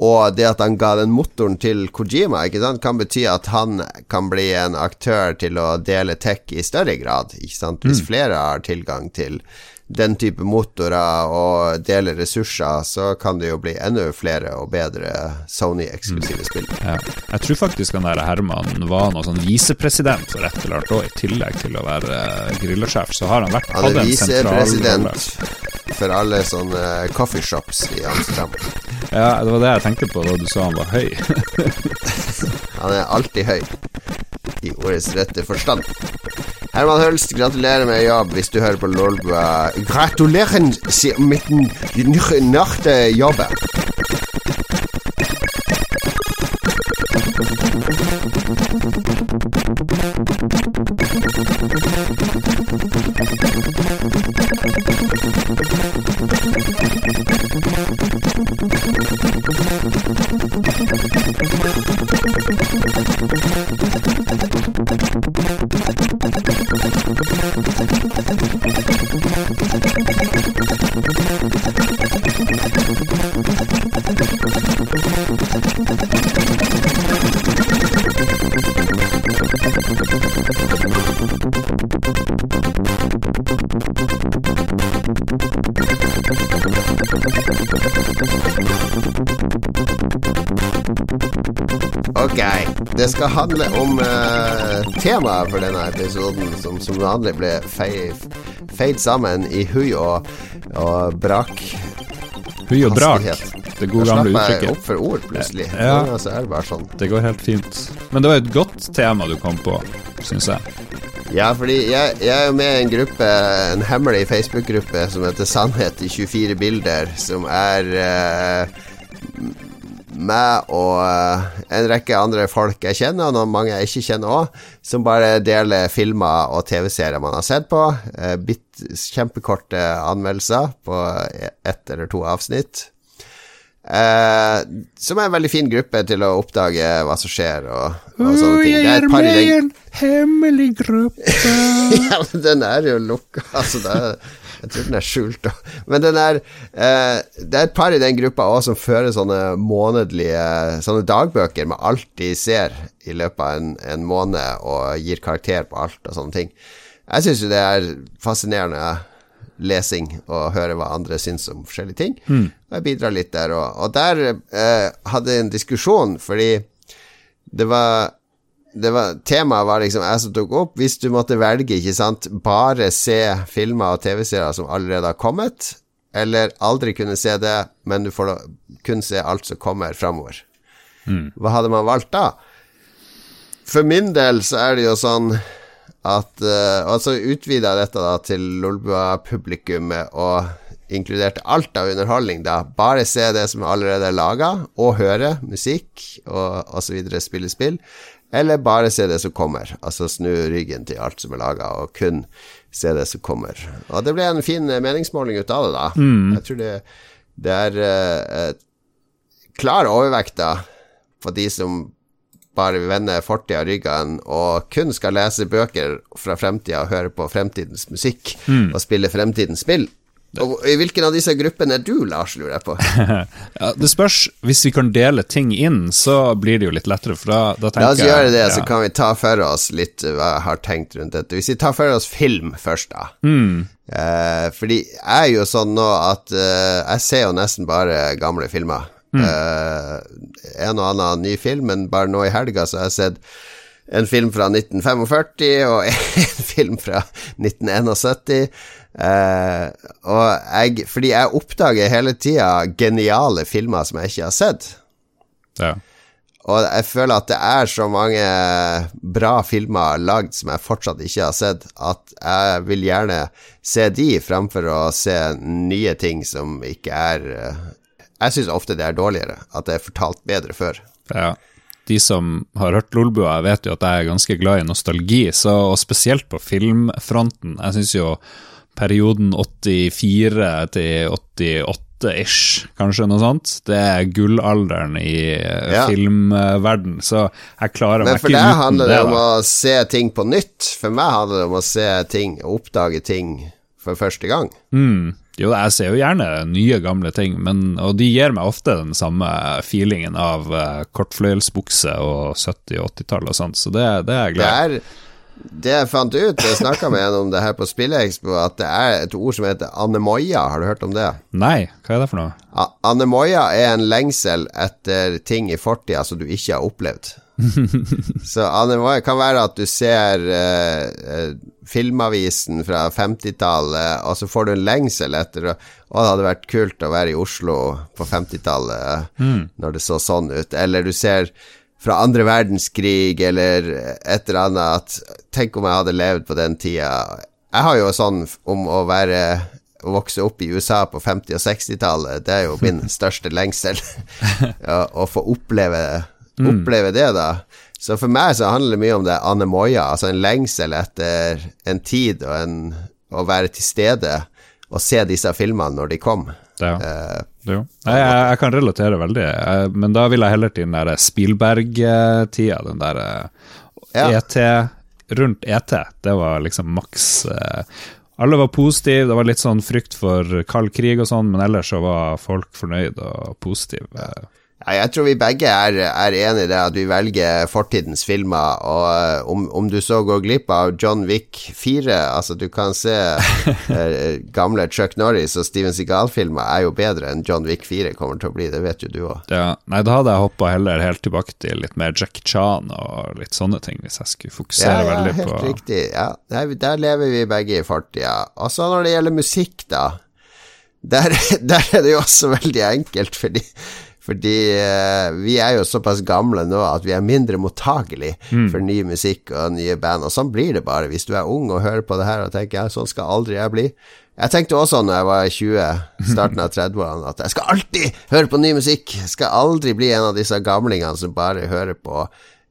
Speaker 1: Og det at han ga den motoren til Kojima, kan bety at han kan bli en aktør til å dele tech i større grad. Hvis mm. flere har tilgang til den type motorer og deler ressurser, så kan det jo bli enda flere og bedre Sony-eksklusive mm. spill.
Speaker 2: Ja. Jeg tror faktisk han der Herman var noen sånn visepresident for et eller annet år, i tillegg til å være grillesjef, så har han vært
Speaker 1: Han er visepresident for alle sånne coffeeshops i Amsterdam. [laughs]
Speaker 2: Ja, det var det jeg tenkte på da du sa han var høy. [laughs]
Speaker 1: han er alltid høy, i ordets rette forstand. Herman Hølst, gratulerer med jobb hvis du hører på Lolbua. Gratulerer med den nye jobben. Thank you. Skal handle om uh, temaet for denne episoden, som som vanlig ble feid sammen i hui og, og brak.
Speaker 2: Hui og brak. Det gode gamle uttrykket. Jeg
Speaker 1: slapp jeg opp for ord, plutselig. Ja. ja så er det bare sånn.
Speaker 2: Det går helt fint. Men det var et godt tema du kom på, syns jeg.
Speaker 1: Ja, fordi jeg, jeg, er jo med i en gruppe, en hemmelig Facebook-gruppe som heter Sannhet i 24 bilder, som er uh, meg og uh, en rekke andre folk jeg kjenner, og noen mange jeg ikke kjenner òg, som bare deler filmer og TV-serier man har sett på. Bitt, kjempekorte anmeldelser på ett eller to avsnitt. Uh, som er en veldig fin gruppe til å oppdage hva som skjer og, og sånne ting.
Speaker 2: Jeg er med i en hemmelig gruppe. [laughs]
Speaker 1: ja, men den er jo lukka, altså. Er jeg tror den er skjult. Men den er eh, Det er et par i den gruppa òg som fører sånne månedlige Sånne dagbøker med alt de ser i løpet av en, en måned, og gir karakter på alt og sånne ting. Jeg syns jo det er fascinerende lesing og høre hva andre syns om forskjellige ting. Mm. Jeg bidrar litt der òg. Og der eh, hadde jeg en diskusjon, fordi det var det var, temaet var liksom jeg som tok opp. Hvis du måtte velge, ikke sant, bare se filmer og TV-serier som allerede har kommet, eller aldri kunne se det, men du får kun se alt som kommer framover. Mm. Hva hadde man valgt da? For min del så er det jo sånn at uh, Og så utvida dette da til Lolbua-publikummet og inkluderte alt av underholdning, da. Bare se det som allerede er laga, og høre musikk og osv. spille spill. Eller bare se det som kommer. Altså snu ryggen til alt som er laga, og kun se det som kommer. Og det ble en fin meningsmåling ut av det, da.
Speaker 2: Mm.
Speaker 1: Jeg tror det, det er uh, klar overvekt da for de som bare vender fortida ryggen og kun skal lese bøker fra fremtida og høre på fremtidens musikk
Speaker 2: Mm.
Speaker 1: og spille fremtidens spill. Og I hvilken av disse gruppene er du, Lars, lurer jeg på? [laughs]
Speaker 2: Ja, det spørs. Hvis vi kan dele ting inn, så blir det jo litt lettere, for da, da tenker
Speaker 1: La oss gjøre det,
Speaker 2: ja.
Speaker 1: så kan vi ta for oss litt uh, hva jeg har tenkt rundt dette. Hvis vi tar for oss film først, da.
Speaker 2: Mm.
Speaker 1: Eh, fordi jeg er jo sånn nå at eh, jeg ser jo nesten bare gamle filmer.
Speaker 2: Mm.
Speaker 1: Eh, en og annen ny film, men bare nå i helga så har jeg sett en film fra 1945 og [laughs] en film fra 1971. Uh, og jeg, fordi jeg oppdager hele tida geniale filmer som jeg ikke har sett.
Speaker 2: Ja.
Speaker 1: Og jeg føler at det er så mange bra filmer lagd som jeg fortsatt ikke har sett, at jeg vil gjerne se de fremfor å se nye ting som ikke er eh, Jeg syns ofte det er dårligere, at det er fortalt bedre før.
Speaker 2: Ja. De som har hørt Lolbua, vet jo at jeg er ganske glad i nostalgi, så, og spesielt på filmfronten. Jeg syns jo perioden 84 til 88-ish, kanskje noe sånt, det er gullalderen i eh,
Speaker 1: Ja.
Speaker 2: filmverden, så jeg klarer meg
Speaker 1: Men
Speaker 2: meg
Speaker 1: for
Speaker 2: ikke
Speaker 1: deg
Speaker 2: uten
Speaker 1: handler
Speaker 2: det.
Speaker 1: det om
Speaker 2: da.
Speaker 1: å se ting på nytt. For meg handler det om å se ting, oppdage ting for første gang.
Speaker 2: Mm. Jo, jeg ser jo gjerne nye, gamle ting, men, og de gir meg ofte den samme feelingen av uh, kortfløyelsbukse og 70- og 80-tall og sånt, så det, det er jeg
Speaker 1: Det
Speaker 2: glad i.
Speaker 1: det jeg fant ut, jeg snakka med en om det her på Spillekspo, at det er et ord som heter anemoia. Har du hørt om det?
Speaker 2: Nei, hva er det for noe?
Speaker 1: A- Anemoia er en lengsel etter ting i fortida som du ikke har opplevd. [laughs] Så det kan være at du ser eh, eh, filmavisen fra 50-tallet, og så får du en lengsel etter å det hadde vært kult å være i Oslo på 50-tallet, når det så sånn ut. Eller du ser fra andre verdenskrig, eller et eller annet at Tenk om jeg hadde levd på den tida. Jeg har jo sånn om å være å vokse opp i USA på 50- og 60-tallet, det er jo min [laughs] største lengsel. [laughs] å, å få oppleve, oppleve det, da. Så for meg så handler det mye om det anemoia, altså en lengsel etter en tid og en, å være til stede og se disse filmene når de kom.
Speaker 2: Ja.
Speaker 1: Eh,
Speaker 2: Jo. Nei, jeg, jeg kan relatere veldig, jeg, men da vil jeg heller til den der Spielberg-tida, den der eh,
Speaker 1: Ja.
Speaker 2: ET Rundt ET, det var liksom maks uh, Alle var positive, det var litt sånn frykt for kald krig og sånn, men ellers så var folk fornøyd og positive. eh.
Speaker 1: Ja, jeg tror vi begge er, er enig i det at vi velger fortidens filmer, og eh, om, om du så går glipp av John Wick 4 Altså, du kan se [laughs] eh, gamle Chuck Norris og Steven Seagal-filmer er jo bedre enn John Wick 4 kommer til å bli, det vet jo du òg.
Speaker 2: Ja, nei, da hadde jeg hoppa heller helt tilbake til litt mer Jack Chan og litt sånne ting, hvis jeg skulle fokusere
Speaker 1: ja,
Speaker 2: veldig
Speaker 1: helt
Speaker 2: på
Speaker 1: riktig. Ja, der, der lever vi begge i fortida. Og så når det gjelder musikk, da. Der, [laughs] der er det jo også veldig enkelt, fordi fordi eh, vi er jo såpass gamle nå at vi er mindre mottagelig for ny musikk og nye band. Og sånn blir det bare hvis du er ung og hører på det her og tenker ja, sånn skal aldri jeg bli. Jeg tenkte også når jeg var 20, starten av 30-årene, at jeg skal alltid høre på ny musikk. Jeg skal aldri bli en av disse gamlingene som bare hører på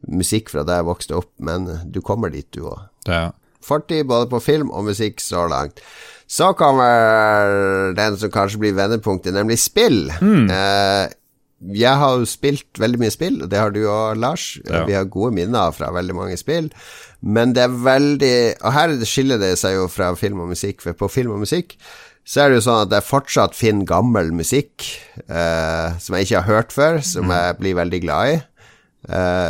Speaker 1: musikk fra da jeg vokste opp, men du kommer dit, du òg.
Speaker 2: Ja.
Speaker 1: Fortid både på film og musikk så langt. Så kommer den som kanskje blir vendepunktet, nemlig spill. Eh, jeg har jo spilt veldig mye spill, og det har du òg, Lars.
Speaker 2: Ja.
Speaker 1: Vi har gode minner fra veldig mange spill. Men det er veldig Og her skiller det seg jo fra film og musikk, for på film og musikk så er det jo sånn at jeg fortsatt finner gammel musikk eh, som jeg ikke har hørt før, som jeg blir veldig glad i. Eh,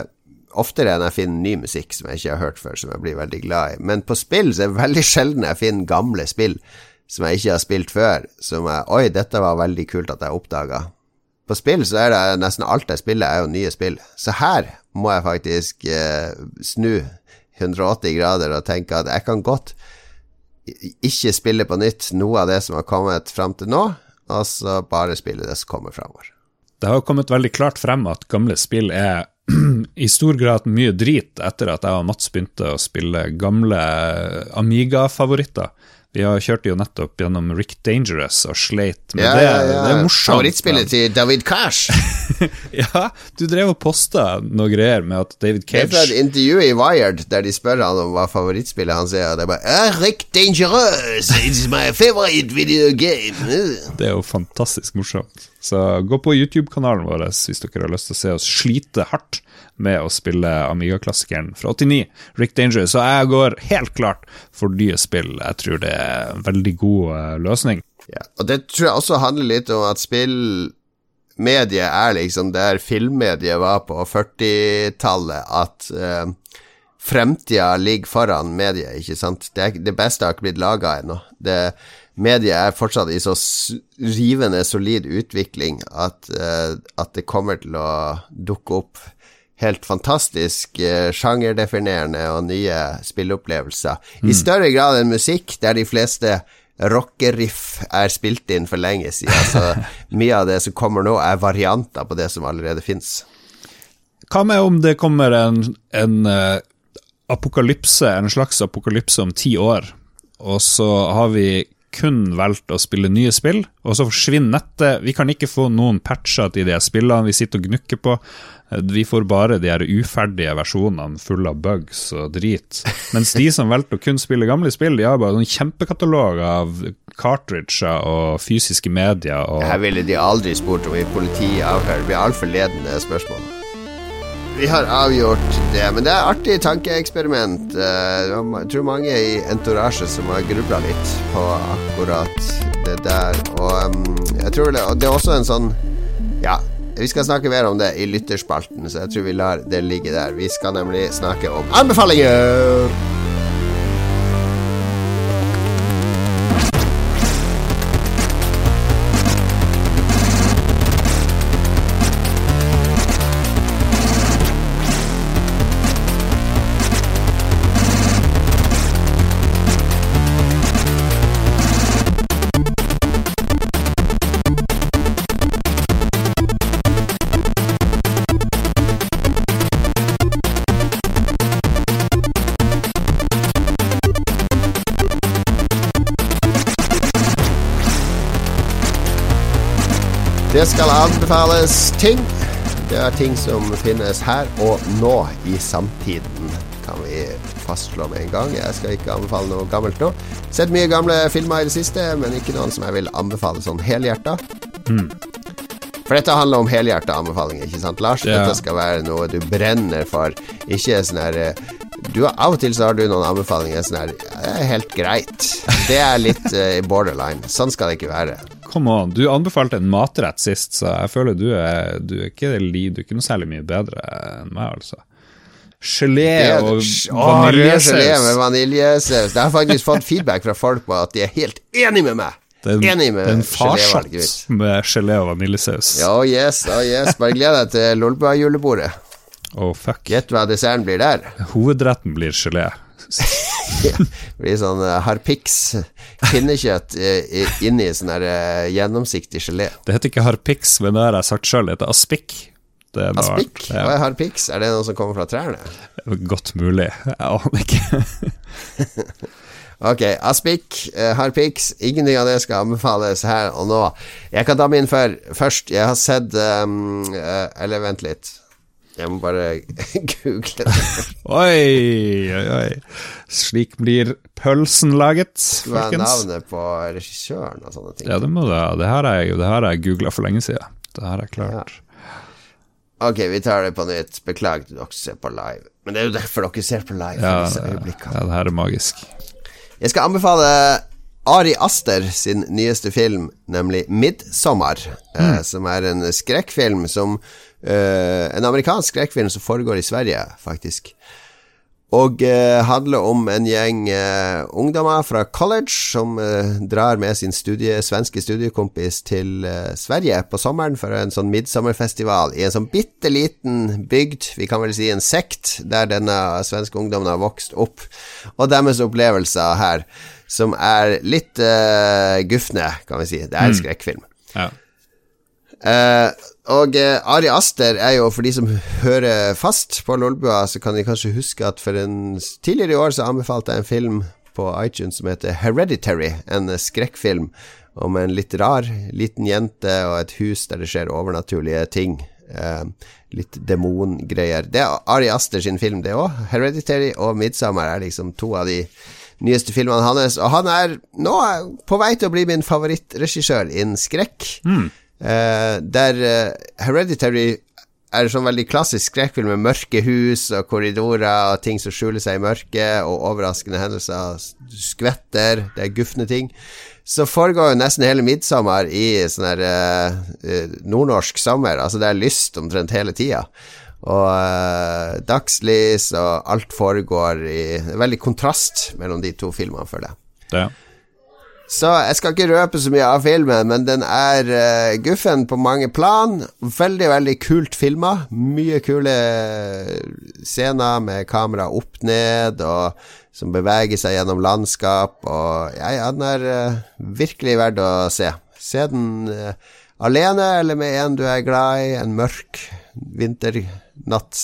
Speaker 1: oftere enn jeg finner ny musikk som jeg ikke har hørt før, som jeg blir veldig glad i. Men på spill så er det veldig sjelden jeg finner gamle spill som jeg ikke har spilt før, som jeg Oi, dette var veldig kult at jeg oppdaga. På spill så er det nesten alt jeg spiller, er jo nye spill. Så her må jeg faktisk eh, snu 180 grader og tenke at jeg kan godt ikke spille på nytt noe av det som har kommet fram til nå, og så bare spille det som kommer framover.
Speaker 2: Det har kommet veldig klart frem at gamle spill er [clears throat] i stor grad mye drit etter at jeg og Mats begynte å spille gamle Amiga-favoritter. Vi har kjørt jo nettopp gjennom Rick Dangerous og sleit med
Speaker 1: Ja,
Speaker 2: det.
Speaker 1: ja, ja.
Speaker 2: Det er morsomt.
Speaker 1: Favorittspillet til David Cash. [laughs]
Speaker 2: Ja, du drev og posta noe greier med at David
Speaker 1: Det er fra et intervju i Wired der de spør han om hva favorittspillet hans er, og det er bare ah, Rick Dangerous, it's my favorite video game.
Speaker 2: Det er jo fantastisk morsomt. Så gå på YouTube-kanalen vår hvis dere har lyst til å se oss slite hardt med å spille Amiga-klassikeren fra 89, Rick Danger. Så jeg går helt klart for nye spill. Jeg tror det er en veldig god eh, løsning.
Speaker 1: Ja, og det tror jeg også handler litt om at spillmediet er liksom der filmmediet var på 40-tallet, at eh, fremtida ligger foran mediet, ikke sant. Det, det beste har ikke blitt laga ennå. Mediet er fortsatt i så rivende solid utvikling at, eh, at det kommer til å dukke opp helt fantastisk eh, sjangerdefinerende og nye spilleopplevelser. I større grad enn musikk, der de fleste rockeriff er spilt inn for lenge siden. Så [laughs] mye av det som kommer nå, er varianter på det som allerede fins.
Speaker 2: Hva med om det kommer en, en uh, apokalypse, en slags apokalypse om ti år, og så har vi kun valgt å spille nye spill, og så forsvinner nettet. Vi kan ikke få noen patcher til de spillene vi sitter og gnukker på. Vi får bare de her uferdige versjonene fulle av bugs og drit. Mens de som valgte å kun spille gamle spill, de har bare en kjempekatalog av cartridger og fysiske medier. Og
Speaker 1: Her ville de aldri spurt om i politiavhør. Det blir altfor ledende spørsmål. Vi har avgjort det, men det er artig tankeeksperiment. Eh, Jeg tror mange i entourage som har grubla litt på akkurat det der. Og jeg tror det, og det er også en sånn Ja, vi skal snakke mer om det i lytterspalten, så jeg tror vi lar det ligge der. Vi skal nemlig snakke om anbefalinger! Anbefales ting. Det er ting som finnes her og nå i samtiden, kan vi fastslå med en gang. Jeg skal ikke anbefale noe gammelt nå. Sett mye gamle filmer i det siste, men ikke noen som jeg vil anbefale sånn helhjerta. For dette handler om helhjerta anbefalinger, ikke sant, Lars?
Speaker 2: Yeah.
Speaker 1: Dette skal være noe du brenner for, ikke sånn her eh, du, Av og til så har du noen anbefalinger som er helt greit. Det er litt uh, borderline. Sånn skal det ikke være.
Speaker 2: Come on, du anbefalte en matrett sist, så jeg føler du er, du er, ikke, du er ikke noe særlig mye bedre enn meg, altså. Gelé og
Speaker 1: vaniljesaus. gelé med
Speaker 2: vaniljesaus.
Speaker 1: Jeg har faktisk fått feedback fra folk på at de er helt enig med meg.
Speaker 2: Er
Speaker 1: enig med
Speaker 2: det er en farsott med gelé og vaniljesaus. Ja,
Speaker 1: Oh yes, oh yes. Bare gled deg til Lolbua-julebordet.
Speaker 2: fuck.
Speaker 1: Gjett hva desserten blir der.
Speaker 2: Hovedretten blir gelé.
Speaker 1: Blir sånn uh, harpiks pinnekjøtt inni sånn her uh, gjennomsiktig gelé.
Speaker 2: Det heter ikke harpiks, men det har jeg sagt sjøl. Det heter aspik. Det er noe
Speaker 1: Aspik?
Speaker 2: Ja.
Speaker 1: Hva er harpiks? Er det noe som kommer fra trærne?
Speaker 2: Godt mulig. Jeg aner ikke. [laughs]
Speaker 1: Ok, aspik, uh, harpiks, ingenting av det skal anbefales her og nå. Jeg kan ta min før. Først, jeg har sett um, Eller vent litt. Jeg må bare [laughs] google det.
Speaker 2: Oi, oi, oi. Slik blir pølsen laget,
Speaker 1: Hva er
Speaker 2: folkens.
Speaker 1: navnet på regissøren og sånne ting?
Speaker 2: Ja, det må det. Det har jeg, jeg googla for lenge siden. Det har jeg klart.
Speaker 1: Ok, vi tar det på nytt. Beklager at dere ser på live. Men det er jo derfor dere ser på live.
Speaker 2: Ja,
Speaker 1: disse
Speaker 2: ja, det her er magisk.
Speaker 1: Jeg skal anbefale Ari Aster sin nyeste film, nemlig 'Midtsommer',
Speaker 2: Mm.
Speaker 1: eh, som er en skrekkfilm som eh, En amerikansk skrekkfilm som foregår i Sverige, faktisk. Og uh, handler om en gjeng uh, ungdommer fra college som drar med sin studie, svenske studiekompis til Sverige på sommeren for en sånn midsommerfestival i en sånn bitte liten bygd, vi kan vel si en sekt, der denne svenske ungdommen har vokst opp. Og deres opplevelser her, som er litt gufne, kan vi si. Det er en skrekkfilm.
Speaker 2: Ja.
Speaker 1: Og eh, Ari Aster er jo, for de som hører fast på Lolbua, så kan de kanskje huske at for en tidligere i år så anbefalte jeg en film på iTunes som heter Hereditary, en skrekkfilm om en litt rar liten jente og et hus der det skjer overnaturlige ting. Eh, litt demongreier. Det er Ari Aster sin film, det òg. Hereditary og Midsummer er liksom to av de nyeste filmene hans. Og han er nå på vei til å bli min favorittregissør innen skrekk.
Speaker 2: Mm.
Speaker 1: Uh, der uh, Hereditary er sånn veldig klassisk skrekkfilm med mørke hus og korridorer og ting som skjuler seg i mørket, og overraskende hendelser, Du skvetter, det er gufne ting. Så foregår jo nesten hele midtsommer i sånn her uh, nordnorsk sommer. Altså det er lyst omtrent hele tida. Og dagslys og alt foregår i Veldig kontrast mellom de to filmene, føler jeg.
Speaker 2: Ja.
Speaker 1: Så jeg skal ikke røpe så mye av filmen, men den er uh, guffen på mange plan. Veldig, veldig kult filma. Mye kule scener med kamera opp ned, og som beveger seg gjennom landskap. Og ja, ja den er uh, virkelig verdt å se. Se den uh, alene eller med en du er glad i, en mørk vinternatt.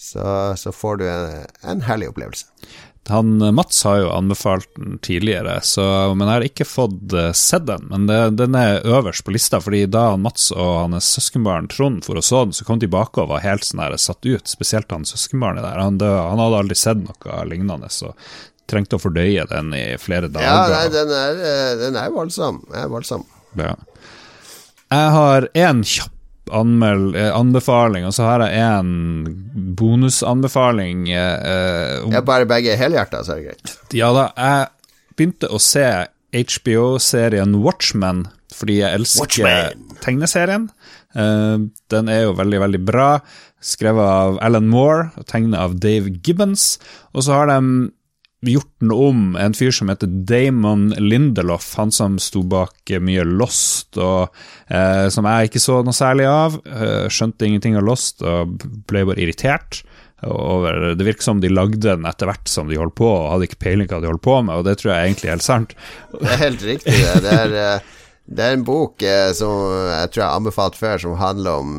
Speaker 1: Så, så får du en, en herlig opplevelse.
Speaker 2: Han, eh, Mats har jo anbefalt den tidligere, så, men jeg har ikke fått uh, sett den. Men det, den er øverst på lista, fordi da Mats og hans søskenbarn Trond for å så den, så kom de tilbake og var helt sånn her satt ut, spesielt han søskenbarnet der. Han, død, han, hadde aldri sett noe lignende, så trengte å fordøye den i flere dager.
Speaker 1: Ja, nei, den er, eh, den er voldsom. Er voldsom.
Speaker 2: Ja. Jeg har én kjapp anmeld, eh, anbefaling, og så har jeg en bonusanbefaling. Eh,
Speaker 1: om, ja, bare begge helhjerta, så er det greit.
Speaker 2: Ja da, jeg begynte å se HBO-serien Watchmen fordi jeg elsker Watchmen. tegneserien. Eh, den er jo veldig, veldig bra. Skrevet av Alan Moore og tegnet av Dave Gibbons. Og så har de gjort den om. En fyr som heter Damon Lindelof, han som sto bak mye Lost, og eh, som jeg ikke så noe særlig av. Eh, skjønte ingenting av Lost og ble bare irritert. Over, det virker som de lagde den etter hvert som de holdt på, og hadde ikke peiling på hva de holdt på med, og det tror jeg egentlig er helt sant.
Speaker 1: Det er helt riktig, det. det er... Det er en bok eh, som jeg tror jeg har anbefalt før, som handler om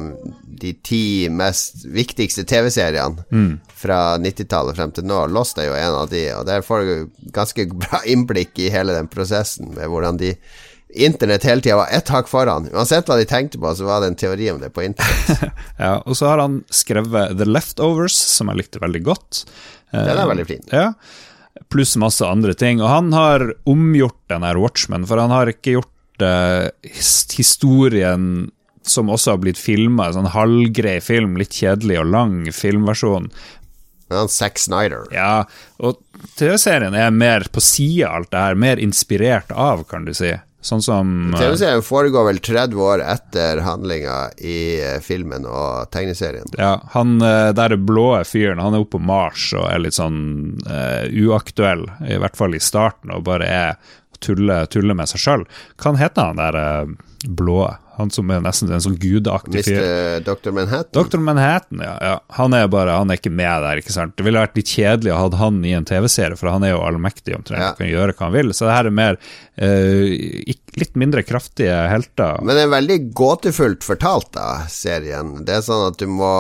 Speaker 1: de ti mest viktigste TV-seriene
Speaker 2: mm.
Speaker 1: fra 90-tallet frem til nå. Lost er jo en av de, og der får du ganske [laughs] bra innblikk i hele den prosessen med hvordan de Internett hele tida var ett hakk foran. Uansett hva de tenkte på, så var det en teori om det på internett. [laughs]
Speaker 2: ja, og så har han skrevet The Leftovers, som jeg likte veldig godt.
Speaker 1: Den er veldig fin.
Speaker 2: Ja pluss masse andre ting. Og han har omgjort den her Watchmen, for han har ikke gjort historien som også har blitt filma, en sånn halvgrei film, litt kjedelig og lang filmversjon.
Speaker 1: Ja, Zack Snyder.
Speaker 2: Ja, og TV-serien er mer på sida av alt det her, mer inspirert av, kan du si. Sånn som
Speaker 1: TV-serien foregår vel 30 år etter handlinga i eh, filmen og tegneserien.
Speaker 2: Ja, han eh, der blå fyren, han er oppe på Mars og er litt sånn uh, uaktuell, i hvert fall i starten, og bare er tulle, tulle med seg sjøl. Hva heter han der uh, blå? Han som er nesten en sånn gudeaktig fyr.
Speaker 1: Mr. Dr. Manhattan?
Speaker 2: Dr. Manhattan, ja, ja. Han er bare, han er ikke med der, ikke sant. Det ville vært litt kjedelig å ha han i en TV-serie, for han er jo allmektig omtrent, ja. kan gjøre hva han vil. Så det her er mer uh, litt mindre kraftige helter.
Speaker 1: Men det er veldig gåtefullt fortalt, da, serien. Det er sånn at du må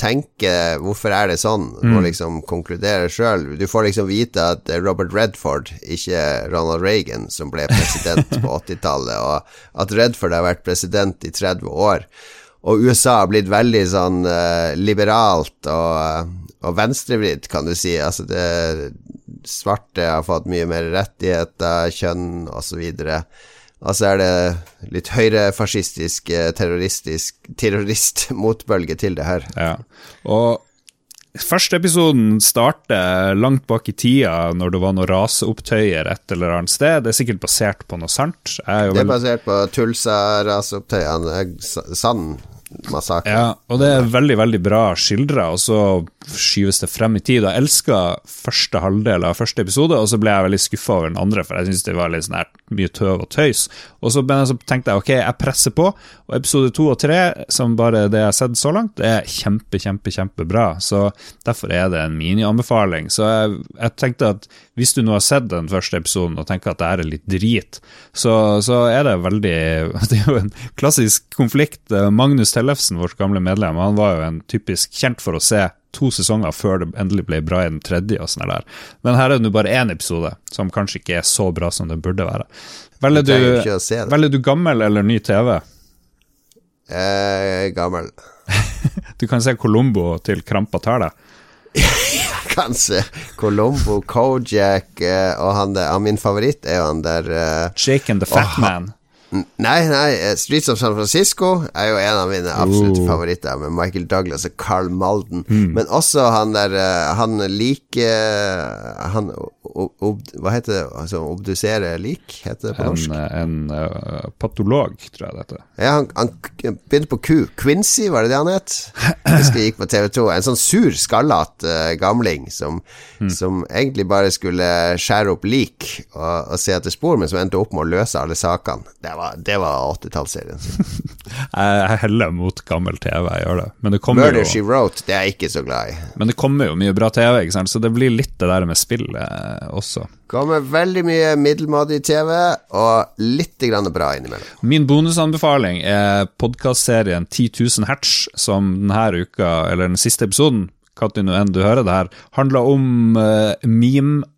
Speaker 1: tenke hvorfor er det sånn? Mm. liksom konkludere sjøl. Du får liksom vite at Robert Redford, ikke Ronald Reagan, som ble president på [laughs] 80-tallet, og at Redford har vært president president i 30 år. Og USA har blitt veldig sånn uh, liberalt og, og venstrevridd, kan du si. Altså det Svarte har fått mye mer rettigheter, kjønn osv. Og så er det litt høyrefascistisk, eh, terroristisk terroristmotbølge til det her.
Speaker 2: Ja, og Første episoden starter langt bak i tida, når det var noen raseopptøyer et eller annet sted. Det er sikkert basert på noe sant.
Speaker 1: Er det er basert på Tulsa-raseopptøyene. Sann massakre.
Speaker 2: Ja, og det er veldig, veldig bra skildra, og så skyves det frem i tid. Jeg elska første halvdel av første episode, og så ble jeg veldig skuffa over den andre, for jeg syntes det var litt sånn her mye tøv og tøys. Og så, så tenkte jeg ok, jeg presser på, og episode to og tre, som bare det jeg har sett så langt, det er kjempe, kjempe, kjempebra. Så derfor er det en minianbefaling. Så jeg, jeg tenkte at hvis du nå har sett den første episoden og tenker at det her er litt drit, så, så er det veldig [laughs] Det er jo en klassisk konflikt. Magnus Tellefsen, vårt gamle medlem, han var jo en typisk kjent for å se to sesonger før det endelig ble bra i den tredje. og sånne der. Men her er det nå bare én episode, som kanskje ikke er så bra som den burde være. Velger
Speaker 1: Du se
Speaker 2: velger du gammel eller ny TV?
Speaker 1: Eh, gammel. [laughs]
Speaker 2: Du kan se Colombo til krampa tar [laughs] deg.
Speaker 1: Kanskje Colombo, Kojak eh, og han der Min favoritt er jo han der eh,
Speaker 2: Jake and the Fat
Speaker 1: Åh,
Speaker 2: Man.
Speaker 1: Nei, nei, eh, Streets of San Francisco er jo en av mine absolutte
Speaker 2: Oh.
Speaker 1: favoritter, med Michael Douglas og Carl Malden.
Speaker 2: Mm.
Speaker 1: Men også han der eh, Han like Han ob, Hva heter det? Altså obdusere lik, heter det på norsk?
Speaker 2: En, en eh, patolog, tror jeg det heter.
Speaker 1: Ja, han, han begynte på Q. Quincy, var det det han het? Jeg husker jeg gikk på TV2. En sånn sur, skallat uh, gamling som,
Speaker 2: mm.
Speaker 1: som egentlig bare skulle skjære opp lik og, og se etter spor, men som endte opp med å løse alle sakene. Det var, det var 80-tallsserien. [laughs]
Speaker 2: Jeg, heller mot gammel TV, jeg gjør det. Men det kommer
Speaker 1: Murder
Speaker 2: jo
Speaker 1: She Wrote, det er jeg ikke så glad i.
Speaker 2: Men det kommer jo mye bra TV, ikke sant? så det blir litt det der med spill eh, også.
Speaker 1: Kommer veldig mye middelmådig TV, og litt grann bra innimellom.
Speaker 2: Min bonusanbefaling er podkastserien 10 000 hertz, som denne uka, eller den siste episoden, når enn du hører det her, handler om uh,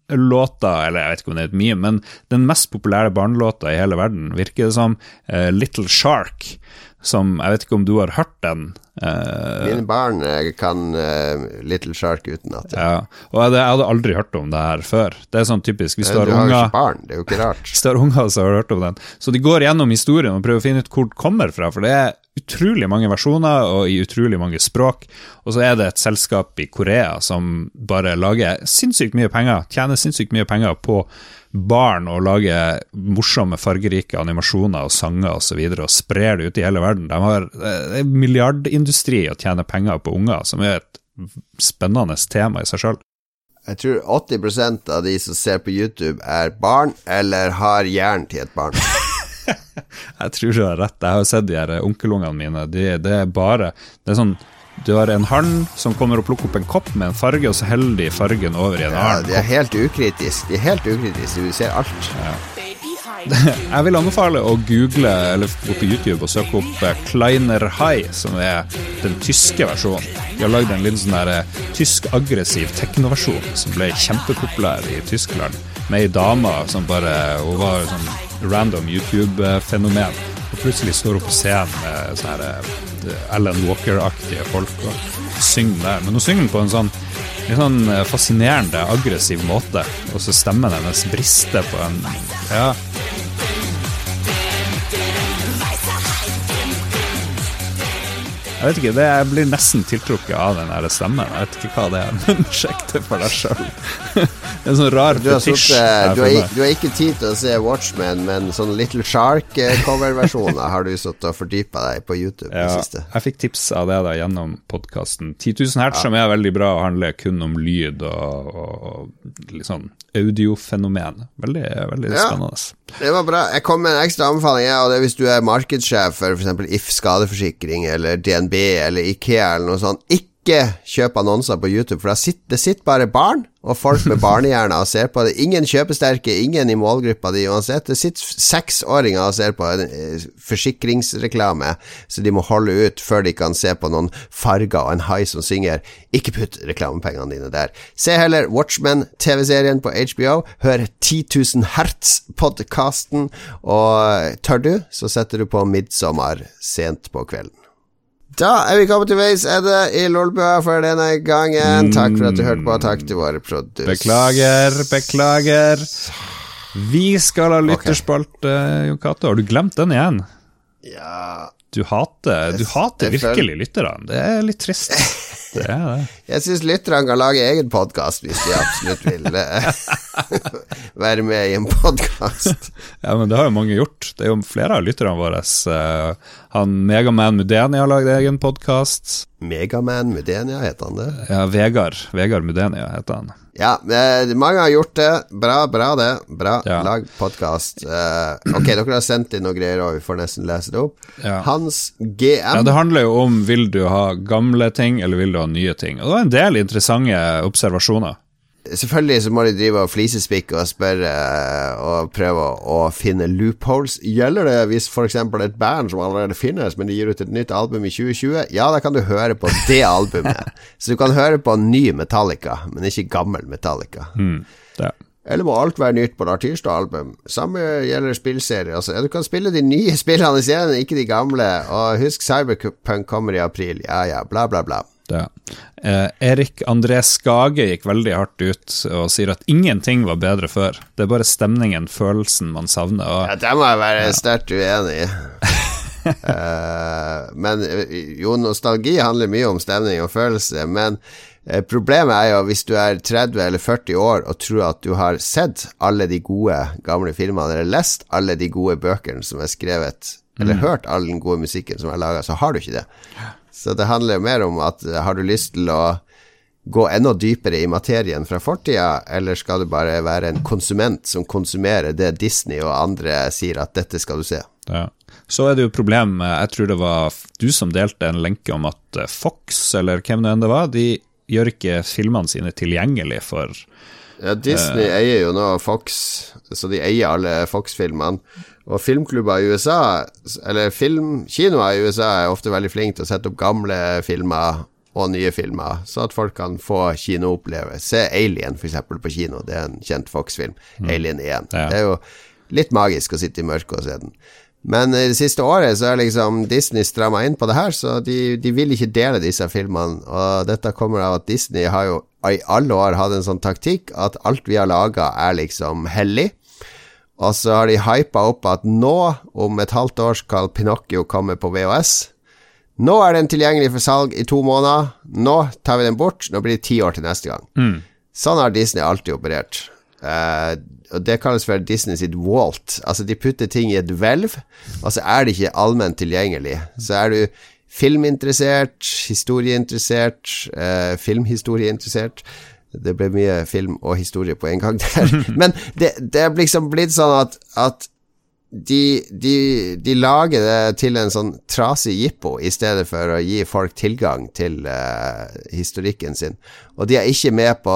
Speaker 2: meme-låta, eller jeg vet ikke om det er et meme, men den mest populære barnelåta i hele verden, virker det som, eh, Little Shark, som jeg vet ikke om du har hørt den. eh,
Speaker 1: Mine barn eh, kan eh, Little Shark utenat. Ja.
Speaker 2: ja. Og jeg, jeg hadde aldri hørt om det her før. Det er sånn typisk, hvis du har
Speaker 1: har
Speaker 2: unger
Speaker 1: ikke barn, det er jo ikke rart. [laughs]
Speaker 2: Hvis du har unger, så har du hørt om den. Så de går gjennom historien og prøver å finne ut hvor den kommer fra, for det er utrolig mange versjoner og i utrolig mange språk. Og så er det et selskap i Korea som bare lager sinnssykt mye penger, tjener sinnssykt mye penger på barn og lager morsomme, fargerike animasjoner og sanger osv. Og, så videre, og sprer det ut i hele verden. De har eh, en milliardindustri å tjene penger på unger, som er et spennende tema i seg sjøl.
Speaker 1: Jeg tror 80% av de som ser på YouTube, er barn eller har hjernen til et barn. [laughs]
Speaker 2: Jeg tror du har rett. Jeg har jo sett de her onkelungene mine. De, det er bare Det er sånn Du har en hann som kommer og plukker opp en kopp med en farge, og så heller de fargen over i en
Speaker 1: Ja,
Speaker 2: annen
Speaker 1: de er helt ukritisk. De er helt ukritiske, du ser alt.
Speaker 2: Jeg vil anbefale å google eller gå på YouTube og søke opp eh, Kleiner High, som er den tyske versjonen. De har lagd en litt sånn eh, tysk aggressiv teknoversjon som ble kjempepopulær i Tyskland, med ei dame som bare Hun var sånn random YouTube-fenomen, og plutselig står hun på scenen med sånne her, Ellen Walker-aktige folk og synger der. Men hun synger på en sånn litt sånn eh, fascinerende, aggressiv måte, og så stemmen hennes brister på en Ja, Jeg vet ikke, det, Jeg blir nesten tiltrukket av den der stemmen. Jeg vet ikke hva det er, [laughs] men sjekk det for deg sjøl. [laughs] en sånn rar
Speaker 1: Du har,
Speaker 2: fetisj.
Speaker 1: du, har, du har ikke tid til å se Watchmen, men sånn Little Shark-coverversjoner har du sittet og fordypa deg på YouTube i det siste.
Speaker 2: jeg fikk tips av det da gjennom podkasten 10 000 hertz, som er veldig bra handler kun om lyd og, og, og litt sånn audiofenomen. Veldig, veldig
Speaker 1: Ja.
Speaker 2: spennende.
Speaker 1: Det var bra. Jeg kom med en ekstra anbefaling, ja, og det er hvis du er markedssjef for f.eks. If skadeforsikring eller DNB eller Ikea eller noe sånt. Ikke kjøp annonser på YouTube, for sitter, det sitter bare barn og folk med [laughs] barnehjerner og ser på det. Ingen kjøpesterke, ingen i målgruppa di uansett. Det sitter seksåringer og ser på en eh, forsikringsreklame, så de må holde ut før de kan se på noen farger og en hai som synger. Ikke putt reklamepengene dine der. Se heller Watchmen, TV-serien på HBO. Hør 10 000 Hertz-podkasten, og tør du, så setter du på Midtsommer sent på kvelden. Da er vi kommet til veis ende i Lolbua for denne gangen. Takk for at du hørte på. Takk til våre produsenter.
Speaker 2: Beklager, beklager. Vi skal ha lytterspalte, Jon Cato. Har du glemt den igjen?
Speaker 1: Ja,
Speaker 2: du hater, du hater virkelig lytterne. Det er litt trist. [laughs] Det er det.
Speaker 1: Jeg syns lytterne kan lage egen podkast hvis de absolutt vil [laughs] være med i en podkast. [laughs]
Speaker 2: Ja, men det har jo mange gjort. Det er jo flere av lytterne våre. eh, han Megaman Mudenia har lagd egen podkast.
Speaker 1: Megaman Mudenia, heter han det?
Speaker 2: Ja, Vegard. Vegard Mudenia heter han.
Speaker 1: Ja, eh, mange har gjort det. Bra, bra det. Bra.
Speaker 2: Ja.
Speaker 1: Lag podkast. ok, dere har sendt inn noen greier, og vi får nesten lese det opp.
Speaker 2: Ja.
Speaker 1: Hans
Speaker 2: Ja, Det handler jo om vil du ha gamle ting, eller vil du ha nye ting. Og det var en del interessante observasjoner.
Speaker 1: Selvfølgelig så må de drive og flisespikke og spørre eh, og prøve å, finne loopholes. Gjelder det hvis f.eks. et band som allerede finnes, men de gir ut et nytt album i 2020? Ja, da kan du høre på det [laughs] albumet. Så du kan høre på ny Metallica, men ikke gammel Metallica.
Speaker 2: Mm. Det.
Speaker 1: Eller må alt være nytt på et Artyrstad-album? Samme gjelder spillserier. Altså, du kan spille de nye spillene i serien, ikke de gamle. Og husk, Cyberpunk kommer i april. Ja ja, bla, bla, bla.
Speaker 2: Det. Eh, Erik André Skage gikk veldig hardt ut og sier at ingenting var bedre før. Det er bare stemningen, følelsen, man savner. Og,
Speaker 1: Ja, det må jeg være sterkt uenig i. [laughs] Eh, men eh, jo, nostalgi handler mye om stemning og følelse, men eh, problemet er jo hvis du er 30 eller 40 år og tror at du har sett alle de gode gamle filmene, eller lest alle de gode bøkene som er skrevet, eller hørt all den gode musikken som er laga, så har du ikke det. Så det handler jo mer om at eh, har du lyst til å gå enda dypere i materien fra fortida, eller skal du bare være en konsument som konsumerer det Disney og andre sier at dette skal du se?
Speaker 2: Ja. Så er det jo problem Jeg tror det var du som delte en lenke om at eh, Fox, eller hvem det enn det var, de gjør ikke filmene sine tilgjengelig for
Speaker 1: Ja, Disney eier jo nå Fox, så de eier alle Fox-filmene. Og filmklubber i USA, eller filmkinoer i USA, er ofte veldig flinke til å sette opp gamle filmer og nye filmer, så at folk kan få kinoopplevelse. Se Alien, eksempel, på kino. Det er en kjent Fox-film. Alien 1.
Speaker 2: Ja.
Speaker 1: Det er jo litt magisk å sitte i mørket og se den. Men i det siste året så er liksom Disney stramma inn på det her, så de, de vil ikke dele disse filmene. Og dette kommer av at Disney har jo i alle år hatt en sånn taktikk at alt vi har laga, er liksom hellig. Og så har de hypa opp at nå, om et halvt år, skal Pinocchio komme på VHS. Nå er den tilgjengelig for salg i to måneder. Nå tar vi den bort. Nå blir det ti år til neste gang. Sånn har Disney alltid operert. Uh, og Det kalles for Disney sitt Walt. Altså De putter ting i et hvelv, og så er det ikke allment tilgjengelig. Så er du filminteressert, historieinteressert, uh, filmhistorieinteressert Det ble mye film og historie på en gang der. [laughs] Men det, det er liksom blitt sånn at, at de, de, de lager det til en sånn trasig jippo i stedet for å gi folk tilgang til uh, historikken sin. Og de er ikke med på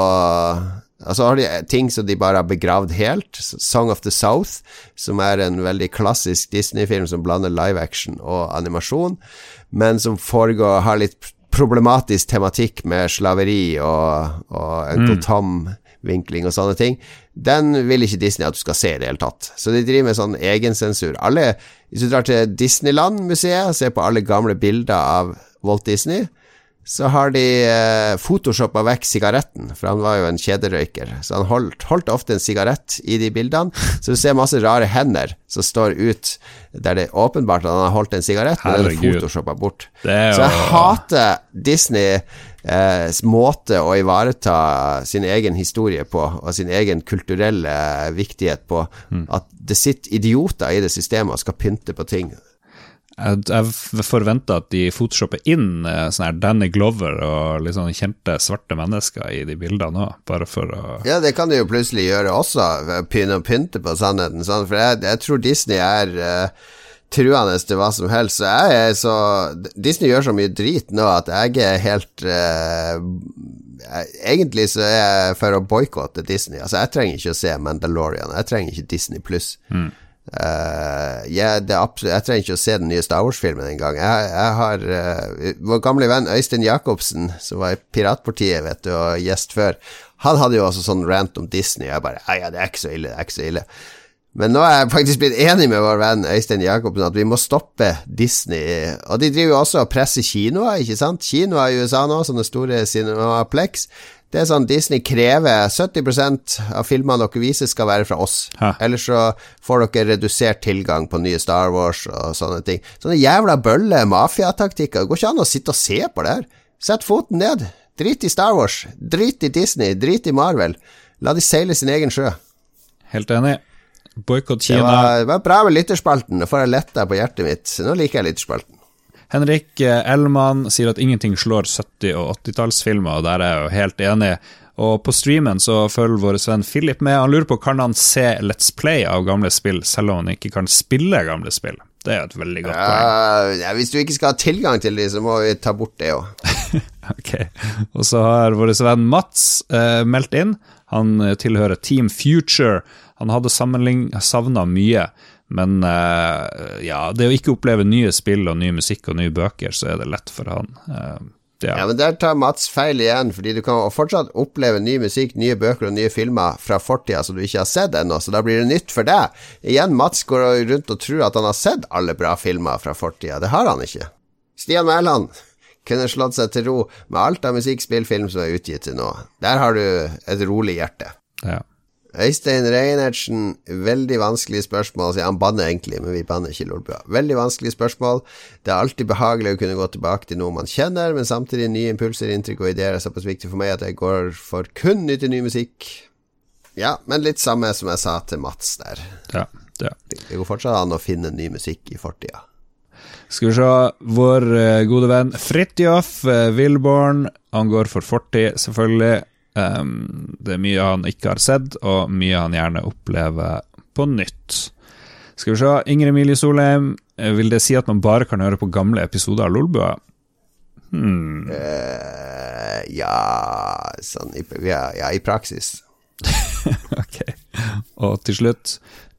Speaker 1: Altså har de ting som de bare har begravd helt. Song of the South, som er en veldig klassisk Disney-film som blander live action og animasjon, men som foregår har litt problematisk tematikk med slaveri og, og Uncle Tom-vinkling og sånne ting. Den vil ikke Disney at du skal se i det hele tatt. Så de driver med sånn egensensur. Alle, hvis du drar til Disneyland-museet og ser på alle gamle bilder av Walt Disney, så har de eh, photoshoppa vekk sigaretten, for han var jo en kjederøyker. Så han holdt, holdt ofte en sigarett i de bildene. [laughs] Så du ser masse rare hender som står ut der det er åpenbart at han har holdt en sigarett, men den er photoshoppa bort.
Speaker 2: Er
Speaker 1: Så jeg hater Disney eh, måte å ivareta sin egen historie på, og sin egen kulturelle viktighet på.
Speaker 2: Mm.
Speaker 1: At det sitter idioter i det systemet og skal pynte på ting.
Speaker 2: Jeg, forventer at de photoshopper inn eh, sånn her Danny Glover og sånn kjente svarte mennesker i de bildene òg, bare for å
Speaker 1: Ja, det kan de jo plutselig gjøre også, begynne å pynte på sannheten. Sånn, for jeg, jeg tror Disney er uh, truende til hva som helst. Så jeg er så Disney gjør så mye drit nå at jeg er helt eh, Egentlig så er jeg for å boikotte Disney. Altså, jeg trenger ikke å se Mandalorian. Jeg trenger ikke Disney pluss. Eh, jeg, det er absolutt, jeg trenger ikke å se den nye Star Wars-filmen engang. Jeg, jeg har uh, Vår gamle venn Øystein Jacobsen, som var i Piratpartiet vet du, og gjest før, han hadde jo også sånn rant om Disney. Jeg bare ja, det er ikke så ille, det er ikke så ille. Men nå er jeg faktisk blitt enig med vår venn Øystein Jacobsen at vi må stoppe Disney. Og de driver jo også og presser kinoer, ikke sant? Kinoer i USA nå, sånne store Cinemaplex, Det er sånn Disney krever 70% av filmene dere viser, skal være fra oss.
Speaker 2: Hæ.
Speaker 1: Ellers så får dere redusert tilgang på nye Star Wars og sånne ting. Sånne jævla bølle mafiataktikker. Det går ikke an å sitte og se på det her. Sett foten ned. Drit i Star Wars. Drit i Disney. Drit i Marvel. La de seile sin egen sjø.
Speaker 2: Helt enig. Boikott
Speaker 1: Det
Speaker 2: Kina.
Speaker 1: var, det var bra med lytterspalten. Nå får jeg letta på hjertet mitt. Nå liker jeg lytterspalten.
Speaker 2: Henrik Elman Ellmann sier at ingenting slår 70- og 80-tallsfilmer, og der er jeg jo helt enig. Og på streamen så følger vår venn Philip med. Han lurer på kan han se Let's Play av gamle spill, selv om han ikke kan spille gamle spill. Det er et veldig godt poeng.
Speaker 1: Ja, ja, hvis du ikke skal ha tilgang til de, så må vi ta bort det òg. [laughs]
Speaker 2: Ok, Og så har vår venn Mats eh, meldt inn. Han eh, tilhører Team Future. Han hadde savna mye, men eh, ja, det å ikke oppleve nye spill og ny musikk og nye bøker, så er det lett for han. Eh, ja.
Speaker 1: Ja, men der tar Mats feil igjen, fordi du kan fortsatt oppleve ny musikk, nye bøker og nye filmer fra fortida som du ikke har sett ennå, så da blir det nytt for deg. Igjen, Mats går rundt og tror at han har sett alle bra filmer fra fortida. Det har han ikke. Stian Mæland kunne slått seg til ro med alt av musikk, spill, film som er utgitt til nå. Der har du et rolig hjerte.
Speaker 2: ja.
Speaker 1: Øystein Reinertsen, veldig vanskelig spørsmål. Han banner egentlig, men vi banner ikke Lolbua. Veldig vanskelig spørsmål. Det er alltid behagelig å kunne gå tilbake til noe man kjenner, men samtidig nye impulser, inntrykk og ideer er såpass viktig for meg at jeg går for kun nyttig ny musikk. Ja, men litt samme som jeg sa til Mats der.
Speaker 2: ja, ja.
Speaker 1: Det går fortsatt an å finne ny musikk i fortida.
Speaker 2: Skal vi se, vår eh, gode venn Fridtjof uh, Wilborn, han går for fortid, selvfølgelig. Um, det er mye han ikke har sett, og mye han gjerne opplever på nytt. Skal vi se, Ingrid Emilie Solheim, eh, vil det si at man bare kan høre på gamle episoder av Lolbua? Hmm.
Speaker 1: Uh, ja sånn ja, ja, i praksis. [laughs]
Speaker 2: Ok. Og til slutt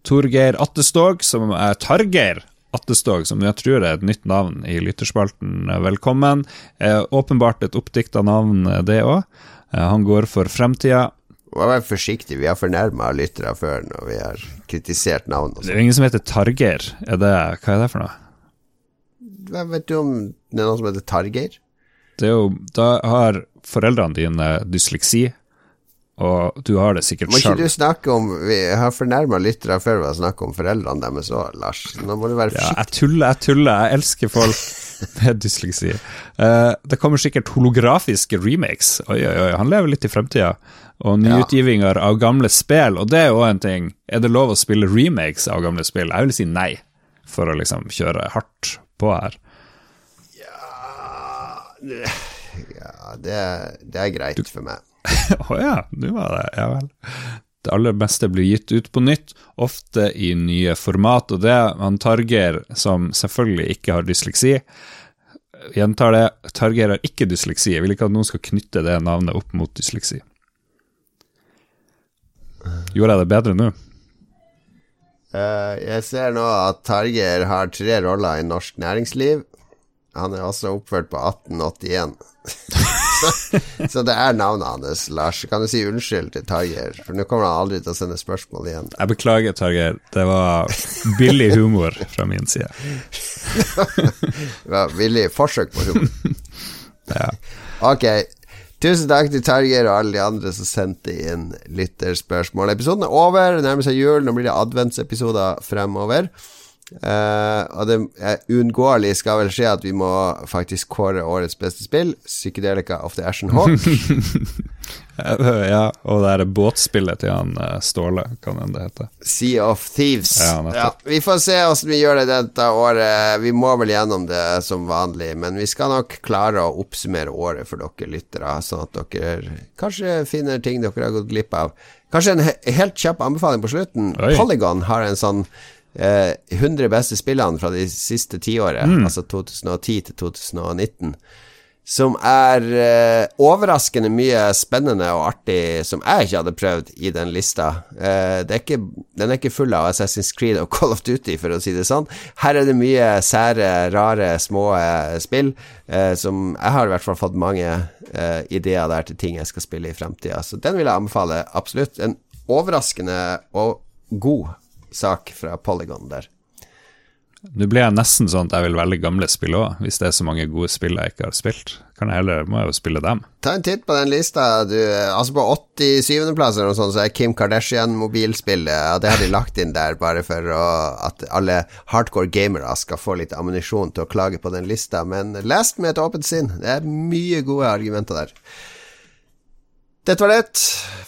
Speaker 2: Torgeir Attestog, som er Targeir Attestog, som jeg tror er et nytt navn i lytterspalten. Velkommen. Eh, åpenbart et oppdikta navn, eh, det òg. Eh, han går for fremtida.
Speaker 1: Vær forsiktig, vi har fornærma lyttere før når vi har kritisert navn
Speaker 2: Det er ingen som heter Targeir. Er det, hva er det for noe?
Speaker 1: Hva Vet du om det er noen som heter Targeir?
Speaker 2: Det er jo, da har foreldrene dine dysleksi, og du har det sikkert
Speaker 1: Må ikke
Speaker 2: sjøl.
Speaker 1: du snakke om Vi har fornærma lyttere før ved å snakke om foreldrene deres òg, Lars. Nå må du være
Speaker 2: Ja,
Speaker 1: forsiktig.
Speaker 2: jeg tuller, jeg tuller. Jeg elsker folk [laughs] med dysleksi. Uh, det kommer sikkert holografiske remakes. Oi, oi, oi, han lever litt i fremtida. Og nyutgivinger av gamle spill, og det er jo en ting. Er det lov å spille remakes av gamle spill? Jeg vil si nei, for å liksom kjøre hardt på her.
Speaker 1: Ja, det, det er greit for meg. [laughs]
Speaker 2: Å ja, nå var det Ja vel. Det aller meste blir gitt ut på nytt, ofte i nye format, og det han Targeir, som selvfølgelig ikke har dysleksi Gjentar det, Targeir har ikke dysleksi. Jeg vil ikke at noen skal knytte det navnet opp mot dysleksi. Gjorde jeg det bedre nå?
Speaker 1: Uh, jeg ser nå at Targeir har tre roller i norsk næringsliv. Han er også oppført på 1881. [laughs] så, så det er navnet hans, Lars. Kan du si unnskyld til Tarjei? For nå kommer han aldri til å sende spørsmål igjen.
Speaker 2: Jeg beklager, Tarjei. Det var billig humor fra min side. [laughs]
Speaker 1: Det var billig forsøk på humor. [laughs]
Speaker 2: Ja.
Speaker 1: Ok. Tusen takk til Tarjei og alle de andre som sendte inn lytterspørsmål. Episoden er over, det nærmer seg jul. Nå blir det adventsepisoder fremover. Eh, og det er uunngåelig skal vel skje at vi må faktisk kåre årets beste spill. Psykedelika of the Ashen Hawk. [laughs]
Speaker 2: ja, og det er båtspillet til han eh, Ståle, kan hende det heter.
Speaker 1: Sea of Thieves.
Speaker 2: Ja, ja,
Speaker 1: vi får se åssen vi gjør det dette året. Vi må vel gjennom det som vanlig, men vi skal nok klare å oppsummere året for dere lyttere, sånn at dere kanskje finner ting dere har gått glipp av. Kanskje en he helt kjapp anbefaling på slutten.
Speaker 2: Oi.
Speaker 1: Polygon har en sånn eh, 100 beste spillene fra de siste tiåret,
Speaker 2: Mm.
Speaker 1: altså 2010 til 2019 som er eh, overraskende mye spennende og artig, som jeg ikke hadde prøvd i den lista. Eh, det er ikke, den er ikke full av Assassin's Creed og Call of Duty, for å si det sånn. Her er det mye sære, rare, små eh, spill, eh, som jeg har i hvert fall fått mange eh, ideer der til ting jeg skal spille i fremtida. Så den vil jeg anbefale absolutt. En overraskende og god sak fra Polygon der.
Speaker 2: Nå blir jeg nesten sånn at jeg vil velge gamle spill òg, hvis det er så mange gode spill jeg ikke har spilt. Kan jeg heller, må jeg jo spille dem.
Speaker 1: Ta en titt på den lista. Du, altså På 87.-plass eller noe sånt, så er Kim Kardashian-mobilspillet. Ja, det har de lagt inn der bare for å, at alle hardcore gamere skal få litt ammunisjon til å klage på den lista. Men lest med et åpent sinn. Det er mye gode argumenter der. Dette var det.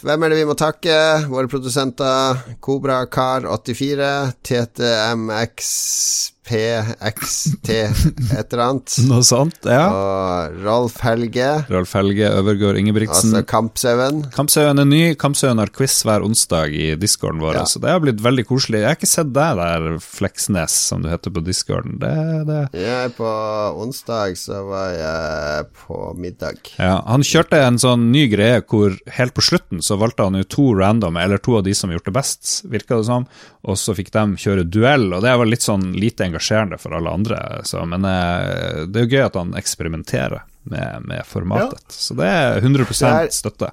Speaker 1: Hvem er det vi må takke? Våre produsenter Kobra Kar 84, TTMX PXT et eller annet. [laughs]
Speaker 2: Noe sånt, ja.
Speaker 1: Og Rolf Helge.
Speaker 2: Rolf Helge Øvergård Ingebrigtsen.
Speaker 1: Altså Kampsauen.
Speaker 2: Kampsauen er ny. Kampsauen har quiz hver onsdag i discorden vår, ja. så det har blitt veldig koselig. Jeg har ikke sett deg der, Fleksnes, som du heter på discorden. Det, det.
Speaker 1: Jeg på onsdag så var jeg på middag.
Speaker 2: Ja, han kjørte en sånn ny greie hvor helt på slutten så valgte han jo to random, eller to av de som gjorde det best, virka det som, og så fikk de kjøre duell, og det var litt sånn lite engasjerende for alle andre. Så, men eh, det er jo gøy at han eksperimenterer med, med formatet. Ja. Så det er 100% støtte.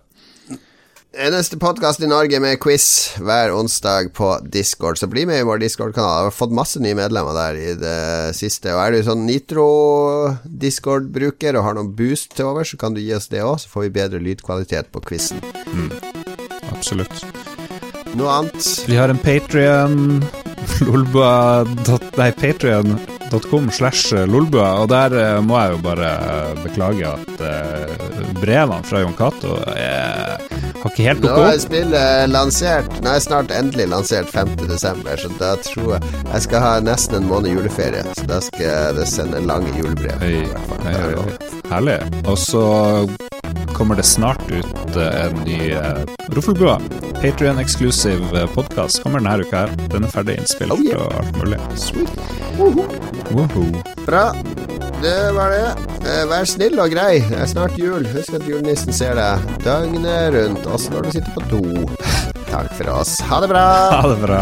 Speaker 1: Eneste podkast i Norge med quiz hver onsdag på Discord. Så bli med i vår Discord-kanal. Jeg har fått masse nye medlemmer der i det siste. Og er du sånn Nitro-Discord-bruker og har noen boost til over, så kan du gi oss det òg, så får vi bedre lydkvalitet på quizen.
Speaker 2: Mm. Absolutt.
Speaker 1: Noe annet?
Speaker 2: Vi har en Patrion. Patrion.com slash lolbua, og der uh, må jeg jo bare beklage at uh, brevene fra Jon Cato har ikke helt
Speaker 1: gått opp. Nå er spillet lansert Nå er snart endelig lansert 5.12., så da tror jeg jeg skal ha nesten en måned juleferie. Så da skal jeg sende lange julebrev.
Speaker 2: Herlig. Og så kommer det snart ut uh, en ny uh, Roffelbua. Patrion-eksklusiv podkast kommer denne uka her. Den er ferdig innspilt oh, yeah. og alt mulig.
Speaker 1: Sweet. Uh -huh. Bra. Det var det. Eh, vær snill og grei. Det er snart jul. Husk at julenissen ser deg døgnet rundt, også når du sitter på do. [laughs] Takk for oss. Ha det bra.
Speaker 2: Ha det bra.